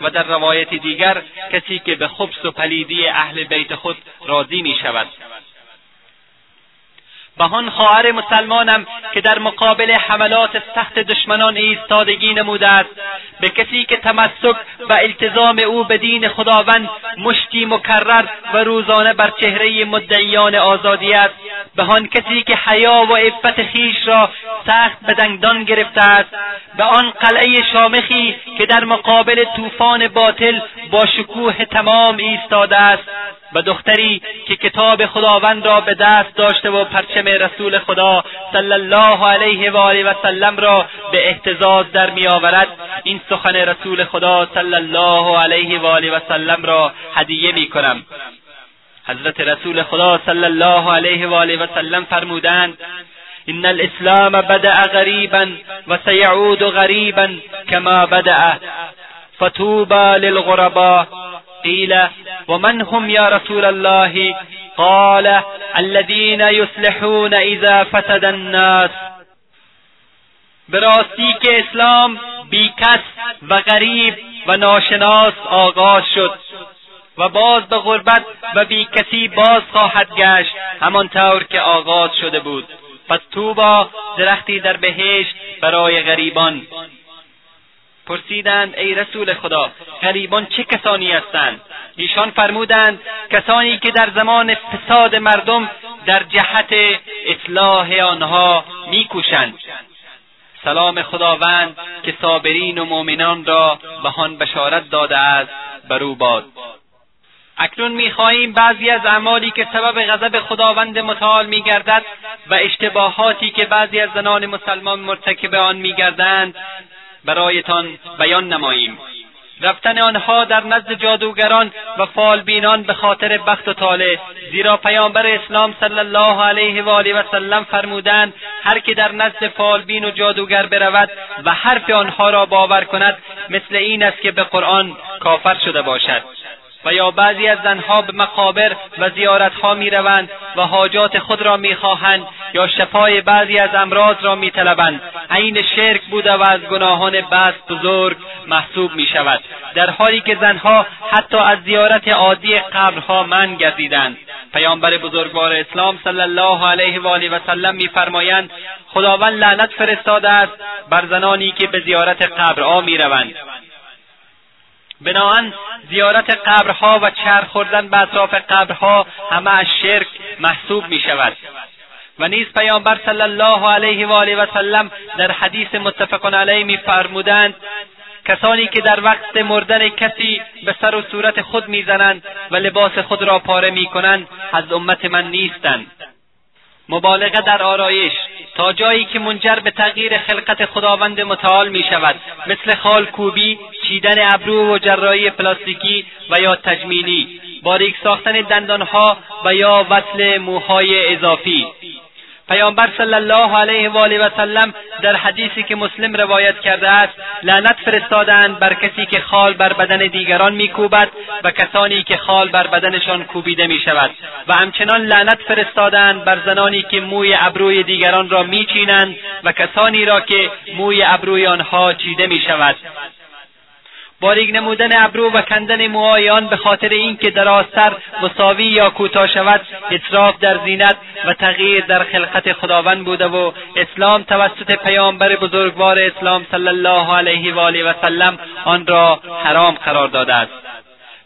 و در روایت دیگر کسی که به خبس و پلیدی اهل بیت خود راضی می شود بهان خواهر مسلمانم که در مقابل حملات سخت دشمنان ایستادگی نموده است به کسی که تمسک و التزام او به دین خداوند مشتی مکرر و روزانه بر چهره مدعیان آزادی است. به آن کسی که حیا و عفت خیش را سخت به دنگدان گرفته است. به آن قلعه شامخی که در مقابل طوفان باطل با شکوه تمام ایستاده است. و دختری که کتاب خداوند را به دست داشته و پرچم رسول خدا صلی الله علیه و آله و سلم را به احتزاز در میآورد این سخن رسول خدا صلی الله علیه و آله و سلم را هدیه می کنم. حضرت رسول خدا صلی الله علیه و آله و سلم فرمودند ان الاسلام بدأ غریبا و سیعود غریبا کما بدأ فتوبى للغرباء قیل ومن هم یا رسول الله؟ قال الذين يصلحون اذا فسد الناس. به راستی که اسلام بیکس و غریب و ناشناس آغاز شد و باز به غربت و بی کسی باز خواهد گشت همانطور که آغاز شده بود. پس توبا درختی در بهشت برای غریبان. پرسیدند ای رسول خدا غریبان چه کسانی هستند؟ ایشان فرمودند کسانی که در زمان فساد مردم در جهت اصلاح آنها میکوشند. سلام خداوند که صابرین و مؤمنان را به آن بشارت داده است بر او باد. اکنون می‌خواهیم بعضی از اعمالی که سبب غضب خداوند متعال میگردد و اشتباهاتی که بعضی از زنان مسلمان مرتکب آن میگردند برایتان بیان نماییم. رفتن آنها در نزد جادوگران و فالبینان به خاطر بخت و طالع زیرا پیامبر اسلام صلی الله علیه و آله و سلم فرمودند هر که در نزد فالبین و جادوگر برود و حرف آنها را باور کند مثل این است که به قرآن کافر شده باشد. و یا بعضی از زنها به مقابر و زیارتها می‌روند و حاجات خود را می‌خواهند یا شفای بعضی از امراض را میطلبند. عین شرک بوده و از گناهان بس بزرگ محسوب می‌شود. در حالی که زنها حتی از زیارت عادی قبرها من گردیدند پیامبر بزرگوار اسلام صلی الله علیه و آله و سلم میفرمایند خداوند لعنت فرستاده است بر زنانی که به زیارت قبرها می‌روند. بناهن زیارت قبرها و چرخ خوردن به اطراف قبرها همه از شرک محسوب می شود. و نیز پیامبر صلی الله علیه و آله و سلم در حدیث متفق علیه میفرمودند کسانی که در وقت مردن کسی به سر و صورت خود می‌زنند و لباس خود را پاره می‌کنند از امت من نیستند. مبالغه در آرایش تا جایی که منجر به تغییر خلقت خداوند متعال می شود مثل خال کوبی چیدن ابرو و جراحی پلاستیکی و یا تجمیلی. باریک ساختن دندانها و یا وصل موهای اضافی. پیامبر صلی الله علیه و آله و سلم در حدیثی که مسلم روایت کرده است لعنت فرستادند بر کسی که خال بر بدن دیگران میکوبد و کسانی که خال بر بدنشان کوبیده می شود و همچنان لعنت فرستادند بر زنانی که موی ابروی دیگران را میچینند و کسانی را که موی ابروی آنها چیده می شود باریک نمودن ابرو و کندن موهای آن به خاطر اینکه درازتر مساوی یا کوتاه شود اطراف در زینت و تغییر در خلقت خداوند بوده و اسلام توسط پیامبر بزرگوار اسلام صلی الله علیه و آله و سلم آن را حرام قرار داده است.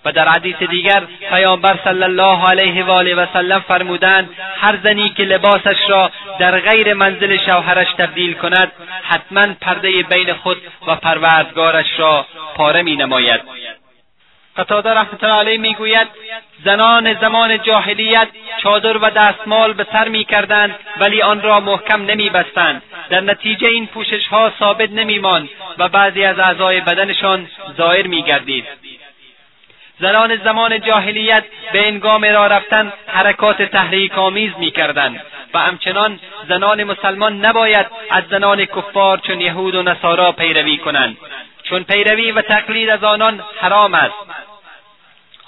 و در حدیث دیگر پیامبر صلی الله علیه و آله و سلم فرمودند هر زنی که لباسش را در غیر منزل شوهرش تبدیل کند حتما پرده بین خود و پروردگارش را پاره می نماید قتاده رحمت الله علیه می‌گوید زنان زمان جاهلیت چادر و دستمال به سر می‌کردند ولی آن را محکم نمیبستند. در نتیجه این پوشش ها ثابت نمیماند و بعضی از اعضای بدنشان ظاهر میگردید. زنان زمان جاهلیت به انگام را رفتن حرکات تحریک آمیز می‌کردند. و همچنان زنان مسلمان نباید از زنان کفار چون یهود و نصارا پیروی کنند. چون پیروی و تقلید از آنان حرام است.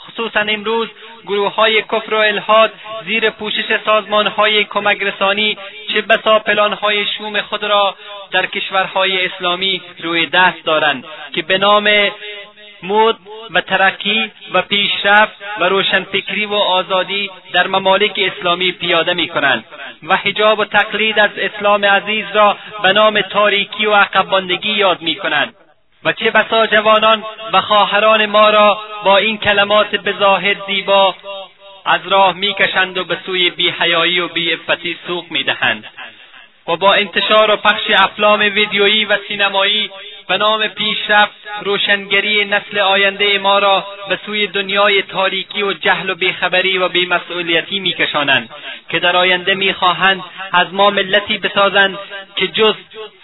خصوصا امروز گروه های کفر و الهاد زیر پوشش سازمان های کمک رسانی چه بسا پلان های شوم خود را در کشورهای اسلامی روی دست دارند که به نام مد و ترقی و پیشرفت و روشنفکری و آزادی در ممالک اسلامی پیاده می کنند و حجاب و تقلید از اسلام عزیز را به نام تاریکی و عقباندگی یاد می کنند و چه بسا جوانان و خواهران ما را با این کلمات بظاهر زیبا از راه می‌کشند و به سوی بیحیایی و بیعفتی سوق می‌دهند. و با انتشار و پخش افلام ویدیویی و سینمایی به نام پیشرفت روشنگری نسل آینده ما را به سوی دنیای تاریکی و جهل و بیخبری و بیمسئولیتی میکشانند که در آینده می‌خواهند از ما ملتی بسازند که جز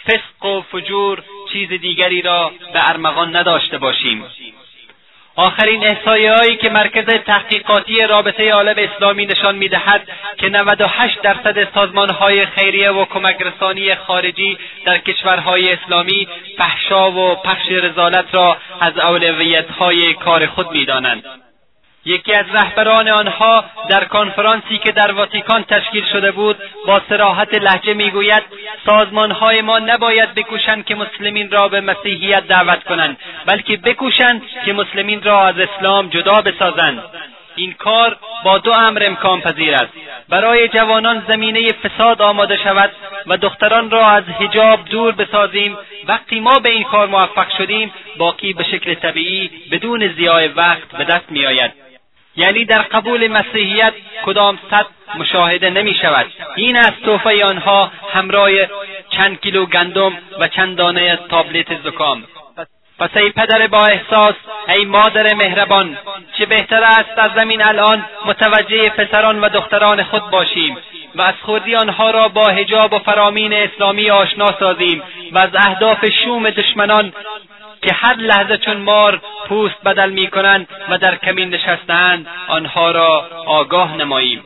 فسق و فجور چیز دیگری را به ارمغان نداشته باشیم. آخرین احصایه هایی که مرکز تحقیقاتی رابطه عالم اسلامی نشان می‌دهد که 98 درصد سازمان های خیریه و کمک رسانی خارجی در کشورهای اسلامی فحشا و پخش رزالت را از اولویت های کار خود می‌دانند. یکی از رهبران آنها در کنفرانسی که در واتیکان تشکیل شده بود با سراحت لحجه می‌گوید سازمانهای ما نباید بکوشند که مسلمین را به مسیحیت دعوت کنند بلکه بکوشند که مسلمین را از اسلام جدا بسازند. این کار با دو امر امکان پذیر است. برای جوانان زمینه فساد آماده شود و دختران را از حجاب دور بسازیم. وقتی ما به این کار موفق شدیم باقی به شکل طبیعی بدون زیای وقت به دست میآید. یعنی در قبول مسیحیت کدام صد مشاهده نمی شود این از توفه آنها همراه چند کیلو گندم و چند دانه تابلت زکام. پس ای پدر با احساس ای مادر مهربان چه بهتر است از زمین الان متوجه پسران و دختران خود باشیم و از خودی آنها را با حجاب و فرامین اسلامی آشنا سازیم و از اهداف شوم دشمنان که هر لحظه چون مار پوست بدل می کنند و در کمین نشستهاند آنها را آگاه نماییم.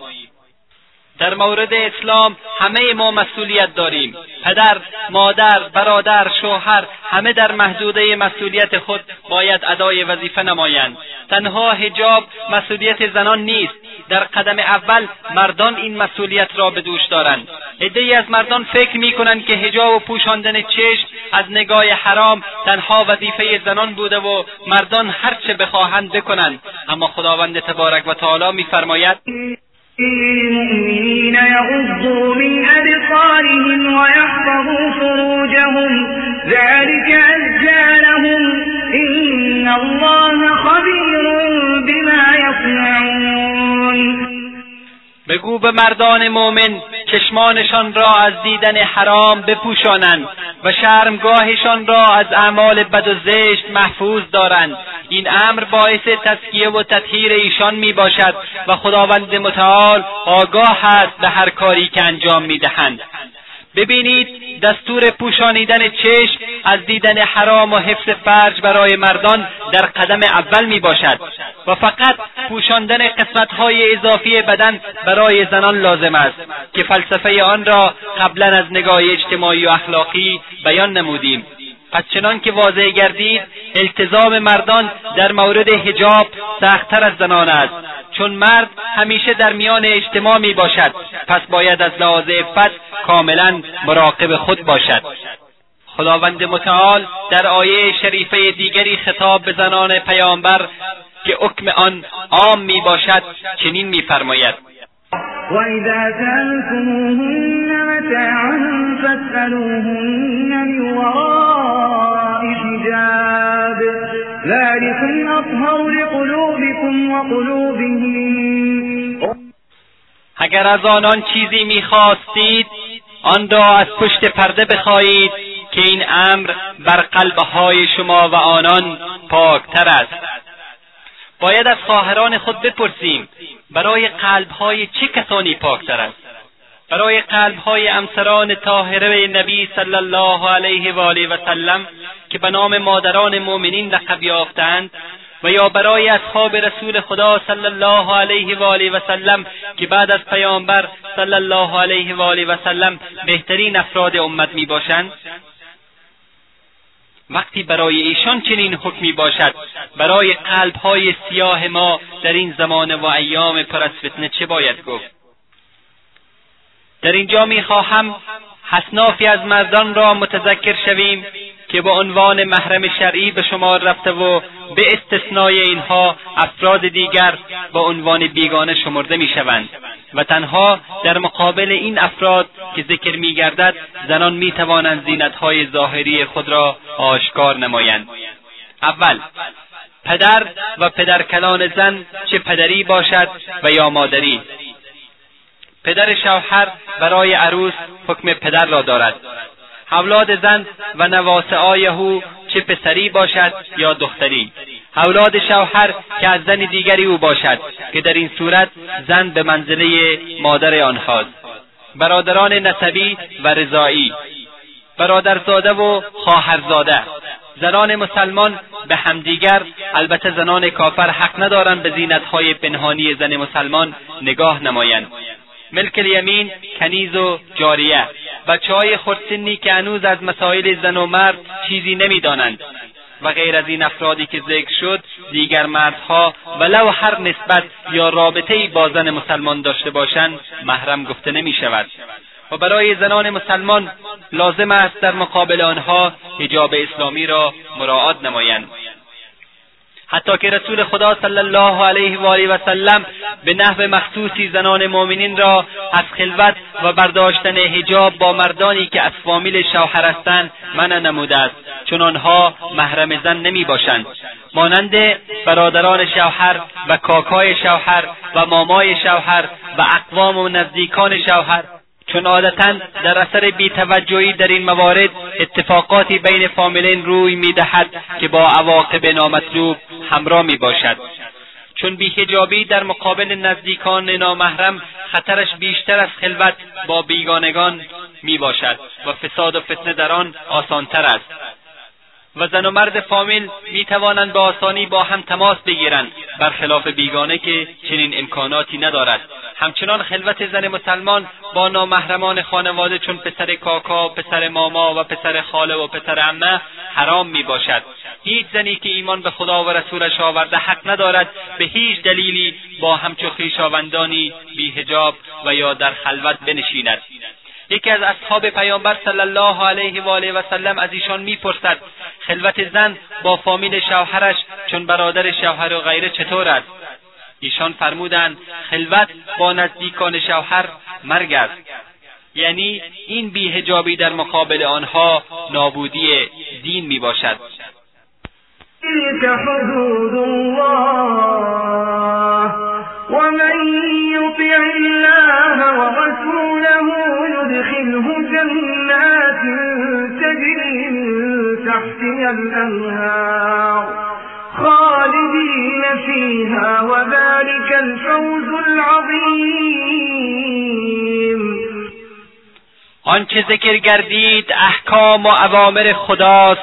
در مورد اسلام همه ما مسئولیت داریم. پدر مادر برادر شوهر همه در محدوده مسئولیت خود باید ادای وظیفه نمایند. تنها حجاب مسئولیت زنان نیست. در قدم اول مردان این مسئولیت را به دوش دارند. عدهای از مردان فکر می‌کنند که حجاب و پوشاندن چشم از نگاه حرام تنها وظیفه زنان بوده و مردان هرچه بخواهند بکنند. اما خداوند تبارک و تعالی میفرماید
للمؤمنين يغضوا من أبصارهم ويحفظوا فروجهم. ذلك أزكى لهم. إن الله خبير بما يصنعون.
بگو به مردان مؤمن چشمانشان را از دیدن حرام بپوشانند و شرمگاهشان را از اعمال بد و زشت محفوظ دارند. این امر باعث تسکیه و تطهیر ایشان می باشد و خداوند متعال آگاه است به هر کاری که انجام می دهند ببینید دستور پوشانیدن چشم از دیدن حرام و حفظ فرج برای مردان در قدم اول می باشد و فقط پوشاندن قسمتهای اضافی بدن برای زنان لازم است که فلسفه آن را قبلا از نگاه اجتماعی و اخلاقی بیان نمودیم. پس چنان که واضح گردید التزام مردان در مورد حجاب سختتر از زنان است. چون مرد همیشه در میان اجتماع می باشد. پس باید از لحاظ عفت کاملا مراقب خود باشد. خداوند متعال در آیه شریفه دیگری خطاب به زنان پیامبر که حکم آن عام می باشد چنین میفرماید
وإذا سألتموهن متاعا فاسألوهن من لقلوبكم وقلوبهم.
اگر از آنان چیزی می‌خواستید آن را از پشت پرده بخواهید که این امر بر قلبهای شما و آنان پاکتر است. باید از خواهران خود بپرسیم برای قلبهای چه کسانی پاکتر است؟ برای قلبهای امسران طاهره نبی صلی الله علیه و آله و سلم که به نام مادران مؤمنین لقب یافتند و یا برای اصحاب رسول خدا صلی الله علیه و آله و سلم که بعد از پیامبر صلی الله علیه و آله و سلم بهترین افراد امت می باشند. وقتی برای ایشان چنین حکمی باشد برای قلبهای سیاه ما در این زمان و ایام پر از فتنه چه باید گفت؟ در اینجا می‌خواهم حسنافی از مردان را متذکر شویم. که به عنوان محرم شرعی به شمار رفته و به استثنای اینها افراد دیگر به عنوان بیگانه شمرده می‌شوند و تنها در مقابل این افراد که ذکر میگردد زنان می‌توانند زینتهای ظاهری خود را آشکار نمایند. اول پدر و پدرکلان زن چه پدری باشد و یا مادری؟ پدر شوهر برای عروس حکم پدر را دارد. اولاد زن و نواسعای او چه پسری باشد یا دختری. اولاد شوهر که از زن دیگری او باشد که در این صورت زن به منزله مادر آنهاست برادران نسبی و رضایی. برادرزاده و خواهرزاده. زنان مسلمان به همدیگر البته زنان کافر حق ندارند به زینتهای پنهانی زن مسلمان نگاه نمایند. ملک الیمین کنیز و جاریه. بچه های خردسنی که هنوز از مسائل زن و مرد چیزی نمی‌دانند. و غیر از این افرادی که ذکر شد دیگر مردها ولو هر نسبت یا رابطه با زن مسلمان داشته باشند محرم گفته نمی شود و برای زنان مسلمان لازم است در مقابل آنها حجاب اسلامی را مراعات نمایند. حتی که رسول خدا صلی الله علیه و آله و سلم به نحو مخصوصی زنان مؤمنین را از خلوت و برداشتن حجاب با مردانی که از فامیل شوهر هستند منع نموده است. چون آنها محرم زن نمی باشند. مانند برادران شوهر و کاکای شوهر و مامای شوهر و اقوام و نزدیکان شوهر چون عادتا در اثر بیتوجهی در این موارد اتفاقاتی بین فامیلین روی می‌دهد که با عواقب نامطلوب همراه می باشد چون بیهجابی در مقابل نزدیکان نامحرم خطرش بیشتر از خلوت با بیگانگان می باشد و فساد و فتنه در آن آسانتر است. و زن و مرد فامیل می توانند به آسانی با هم تماس بگیرند. برخلاف بیگانه که چنین امکاناتی ندارد. همچنان خلوت زن مسلمان با نامحرمان خانواده چون پسر کاکا پسر ماما و پسر خاله و پسر عمه حرام می باشد هیچ زنی که ایمان به خدا و رسولش آورده حق ندارد به هیچ دلیلی با همچو خویشاوندانی بیهجاب و یا در خلوت بنشیند. یکی از اصحاب پیامبر صلی الله علیه و آله و سلم از ایشان می‌پرسد خلوت زن با فامیل شوهرش چون برادر شوهر و غیره چطور است؟ ایشان فرمودند خلوت با نزدیکان شوهر مرگ است. یعنی این بیهجابی در مقابل آنها نابودی دین می باشد
الله ومن يطع الله ورسوله جنات تجري من تحتها الأنهار خالدين فيها وذلك الفوز العظيم.
آنچه ذکر گردید احکام و اوامر خداست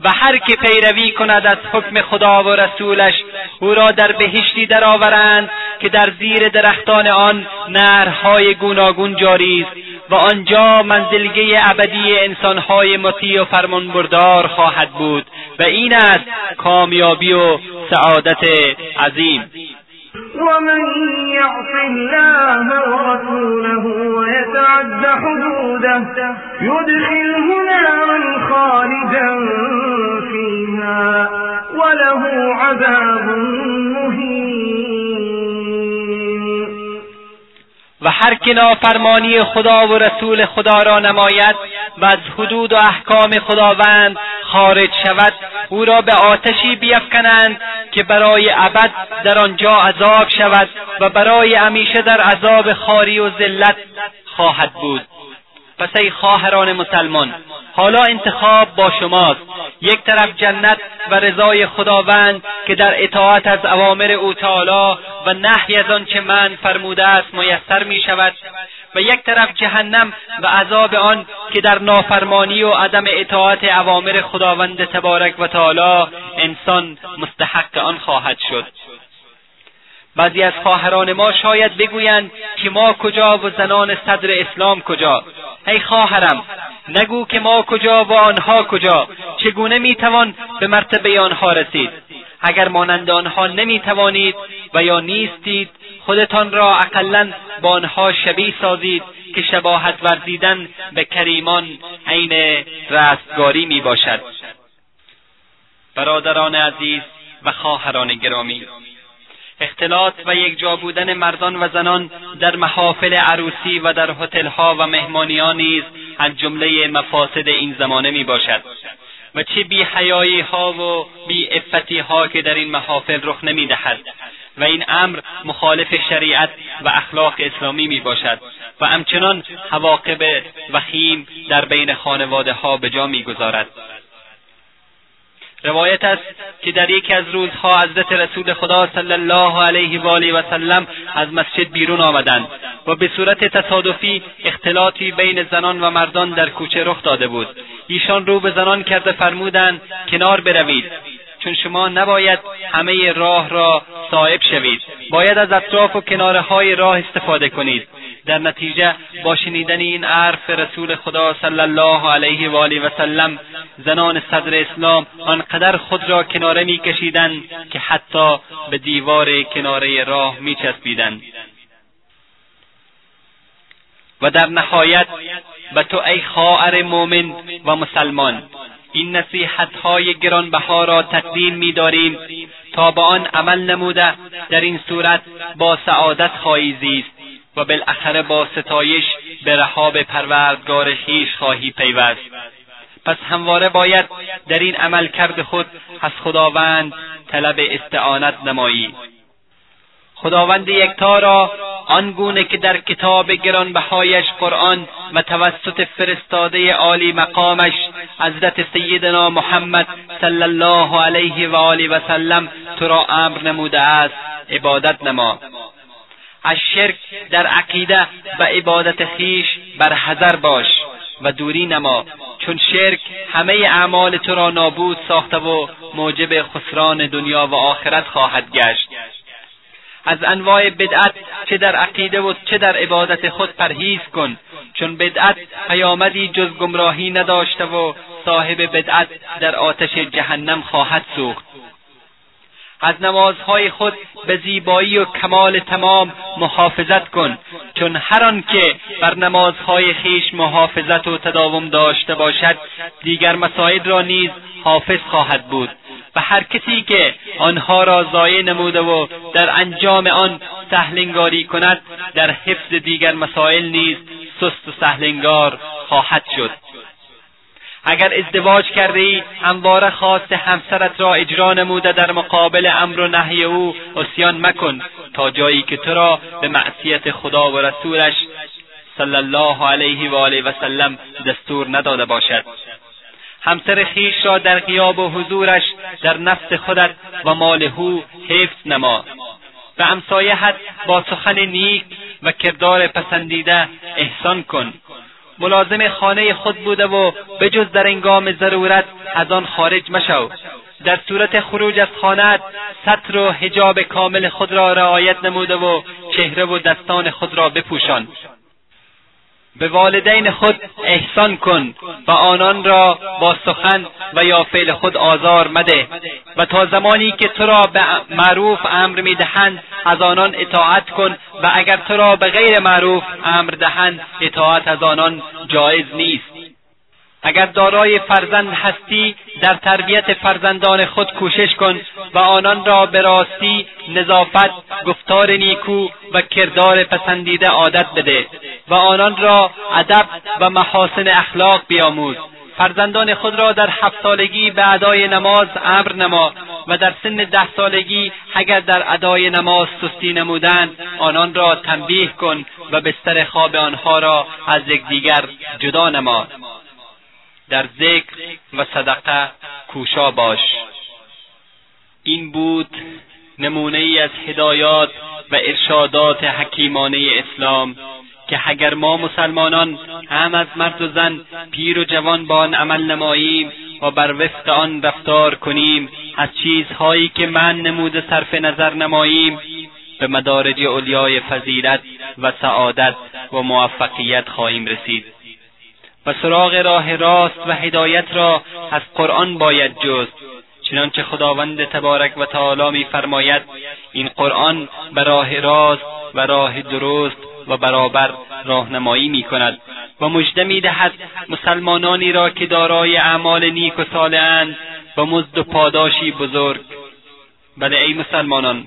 و هر که پیروی کند از حکم خدا و رسولش او را در بهشتی درآورند که در زیر درختان آن نهرهای گوناگون جاری است. و آنجا منزلگه ابدی انسانهای مطیع و فرمانبردار خواهد بود و این است کامیابی و سعادت عظیم.
ومن يعص الله ورسوله ويتعد حدوده يدخله نارا خالدا فيها وله عذاب مهين.
و هر که نافرمانی خدا و رسول خدا را نماید و از حدود و احکام خداوند خارج شود او را به آتشی بیفکنند که برای ابد در آنجا عذاب شود و برای همیشه در عذاب خاری و ذلت خواهد بود. پس ای خواهران مسلمان حالا انتخاب با شماست. یک طرف جنت و رضای خداوند که در اطاعت از اوامر او تعالی و نحی از آنچه من فرموده است میسر می شود. و یک طرف جهنم و عذاب آن که در نافرمانی و عدم اطاعت اوامر خداوند تبارک و تعالی انسان مستحق آن خواهد شد. بعضی از خواهران ما شاید بگویند که ما کجا و زنان صدر اسلام کجا. ای خواهرم نگو که ما کجا و آنها کجا. چگونه می‌توان به مرتبه آنها رسید؟ اگر مانند آنها نمی‌توانید و یا نیستید خودتان را اقلا با آنها شبیه سازید که شباهت ورزیدن به کریمان عین رستگاری می باشد برادران عزیز و خواهران گرامی اختلاط و یک جا بودن مردان و زنان در محافل عروسی و در هتلها و مهمانیان نیز از جمله مفاسد این زمانه می باشد و چه بی حیایی ها و بی افتی ها که در این محافل رخ نمی دهد و این امر مخالف شریعت و اخلاق اسلامی می باشد و همچنان حواقب وخیم در بین خانواده ها به جا می گذارد. روایت است که در یکی از روزها حضرت رسول خدا صلی الله علیه و آله و سلم از مسجد بیرون آمدند و به صورت تصادفی اختلاطی بین زنان و مردان در کوچه رخ داده بود. ایشان رو به زنان کرده فرمودند کنار بروید. چون شما نباید همه راه را صاحب شوید. باید از اطراف و کناره های راه استفاده کنید. در نتیجه با شنیدن این عرف رسول خدا صلی الله علیه و آله و سلم زنان صدر اسلام آنقدر خود را کناره میکشیدند که حتی به دیوار کناره راه میچسبیدند. و در نهایت به تو ای خواهر مؤمن و مسلمان این نصیحت های گرانبها را تقدیم میداریم تا به آن عمل نموده در این صورت با سعادت خواهی زیست و بالاخره با ستایش به رهاب پروردگار خویش خواهی پیوست. پس همواره باید در این عمل کرد خود از خداوند طلب استعانت نمایی. خداوند یکتا را آنگونه که در کتاب گرانبهایش قرآن و توسط فرستاده عالی مقامش حضرت سیدنا محمد صلی الله علیه و آله و سلم تو را امر نموده است عبادت نما. از شرک در عقیده و عبادت خیش بر حذر باش و دوری نما چون شرک همه اعمال تو را نابود ساخته و موجب خسران دنیا و آخرت خواهد گشت. از انواع بدعت چه در عقیده و چه در عبادت خود پرهیز کن. چون بدعت پیامدی جز گمراهی نداشته و صاحب بدعت در آتش جهنم خواهد سوخت. از نمازهای خود به زیبایی و کمال تمام محافظت کن چون هر آن که بر نمازهای خیش محافظت و تداوم داشته باشد دیگر مسائل را نیز حافظ خواهد بود. و هر کسی که آنها را ضایع نموده و در انجام آن سهلنگاری کند در حفظ دیگر مسائل نیز سست و سهلنگار خواهد شد. اگر ازدواج کرده ای همواره خواست همسرت را اجرا نموده در مقابل امر و نهی او اسیان مکن تا جایی که تو را به معصیت خدا و رسولش صلی الله علیه و آله و سلم دستور نداده باشد. همسر خیش را در غیاب و حضورش در نفس خودت و مال او حفظ نما. و همسایهت با سخن نیک و کردار پسندیده احسان کن. ملازم خانه خود بوده و بجز در انگام ضرورت از آن خارج مشو. در صورت خروج از خانهات سطر و حجاب کامل خود را رعایت نموده و چهره و دستان خود را بپوشان. به والدین خود احسان کن و آنان را با سخن و یا فعل خود آزار مده و تا زمانی که تو را به معروف امر می‌دهند از آنان اطاعت کن و اگر تو را به غیر معروف امر دهند اطاعت از آنان جایز نیست. اگر دارای فرزند هستی در تربیت فرزندان خود کوشش کن و آنان را به راستی نظافت گفتار نیکو و کردار پسندیده عادت بده و آنان را ادب و محاسن اخلاق بیاموز. فرزندان خود را در هفت سالگی به ادای نماز امر نما و در سن ده سالگی اگر در ادای نماز سستی نمودند آنان را تنبیه کن و بستر خواب آنها را از یکدیگر جدا نما. در ذکر و صدقه کوشا باش. این بود نمونه ای از هدایات و ارشادات حکیمانه اسلام که اگر ما مسلمانان هم از مرد و زن پیر و جوان با آن عمل نماییم و بر وفق آن رفتار کنیم از چیزهایی که من نموده صرف نظر نماییم به مدارج علیای فضیلت و سعادت و موفقیت خواهیم رسید. و سراغ راه راست و هدایت را از قرآن باید جست چنانچه خداوند تبارک و تعالی میفرماید این قرآن به راه راست و راه درست و برابر راهنمایی می کند و مژده می‌دهد مسلمانانی را که دارای اعمال نیک و صالحاند و مزد و پاداشی بزرگ. بله ای مسلمانان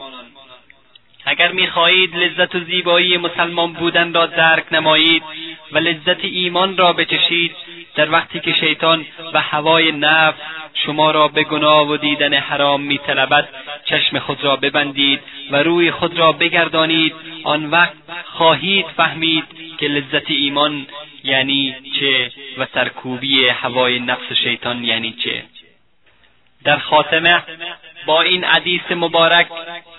اگر می‌خواهید لذت و زیبایی مسلمان بودن را درک نمایید و لذت ایمان را بچشید در وقتی که شیطان و هوای نفس شما را به گناه و دیدن حرام میطلبد چشم خود را ببندید و روی خود را بگردانید. آن وقت خواهید فهمید که لذت ایمان یعنی چه و سرکوبی هوای نفس شیطان یعنی چه. در خاتمه با این حدیث مبارک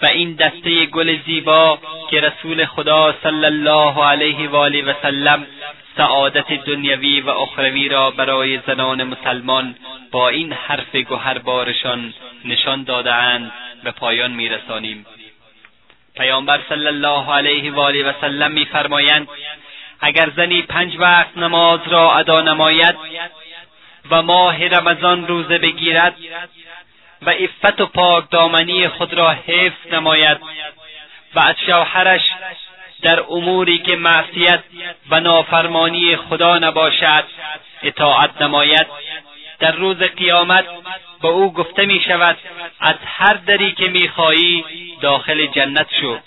و این دسته گل زیبا که رسول خدا صلی الله علیه و آله و سلم سعادت دنیوی و اخروی را برای زنان مسلمان با این حرف گوهربارشان نشان دادهاند به پایان میرسانیم. پیامبر صلی الله علیه و آله و سلم میفرمایند اگر زنی پنج وقت نماز را ادا نماید و ماه رمضان روزه بگیرد و عفت و پاک دامنی خود را حفظ نماید و از شوهرش در اموری که معصیت و نافرمانی خدا نباشد اطاعت نماید. در روز قیامت به او گفته می شود از هر دری که می‌خواهی داخل جنت شو.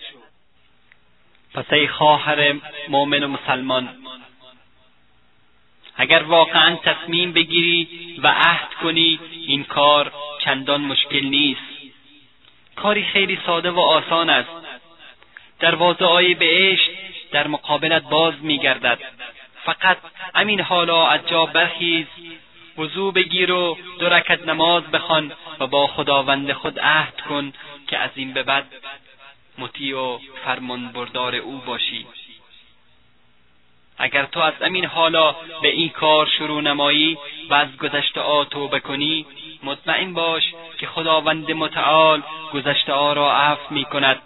پس ای خواهر مؤمن و مسلمان اگر واقعا تصمیم بگیری و عهد کنی این کار چندان مشکل نیست. کاری خیلی ساده و آسان است. دروازه های بهشت در مقابلت باز میگردد. فقط همین حالا از جا برخیز وضوع بگیر و دو رکت نماز بخوان و با خداوند خود عهد کن که از این به بعد مطیع و فرمان بردار او باشی. اگر تو از امین حالا به این کار شروع نمایی و از گذشته ها توبه کنی مطمئن باش که خداوند متعال گذشته ها را عفو می کند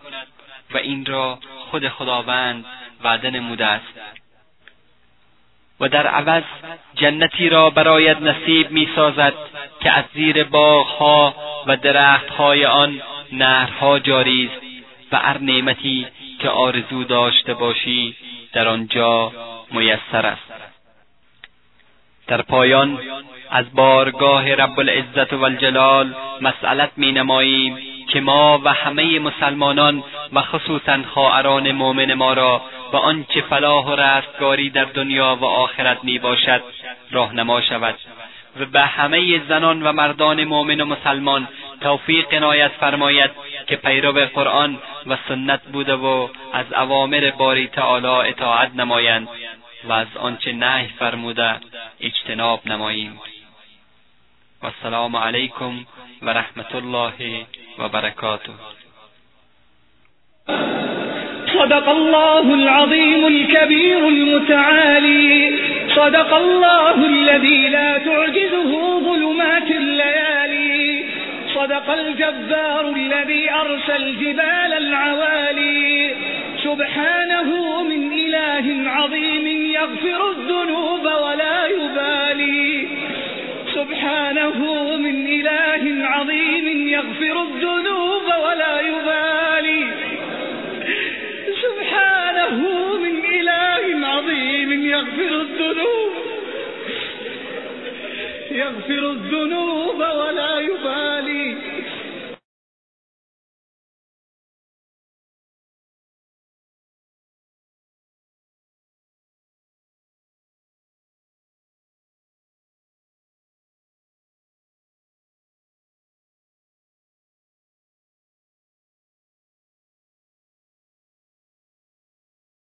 و این را خود خداوند وعده نموده است. و در عوض جنتی را برایت نصیب می سازد که از زیر باغها و درختهای آن نهرها جاری است و هر نعمتی که آرزو داشته باشی در آنجا میسر است. در پایان از بارگاه رب العزت و الجلال مسئلت می نماییم که ما و همه مسلمانان و خصوصا خواهران مؤمن ما را به آنچه فلاح و رستگاری در دنیا و آخرت می باشد راهنما شود و به همه زنان و مردان مؤمن و مسلمان توفیق عنایت فرماید که پیرو قرآن و سنت بوده و از اوامر باری تعالی اطاعت نمایند. و از آنچه نهی فرموده اجتناب نماییم. و السلام علیکم و رحمت الله و برکاته.
صدق الله العظيم الكبير المتعالي صدق الله الذي لا تعجزه ظلمات الليالي صدق الجبار الذي أرسى الجبال العوالي سبحانه من إله عظيم يغفر الذنوب ولا يبالي. سبحانه من إله عظيم يغفر الذنوب ولا يبالي. سبحانه من إله عظيم يغفر الذنوب. يغفر الذنوب ولا يبالي.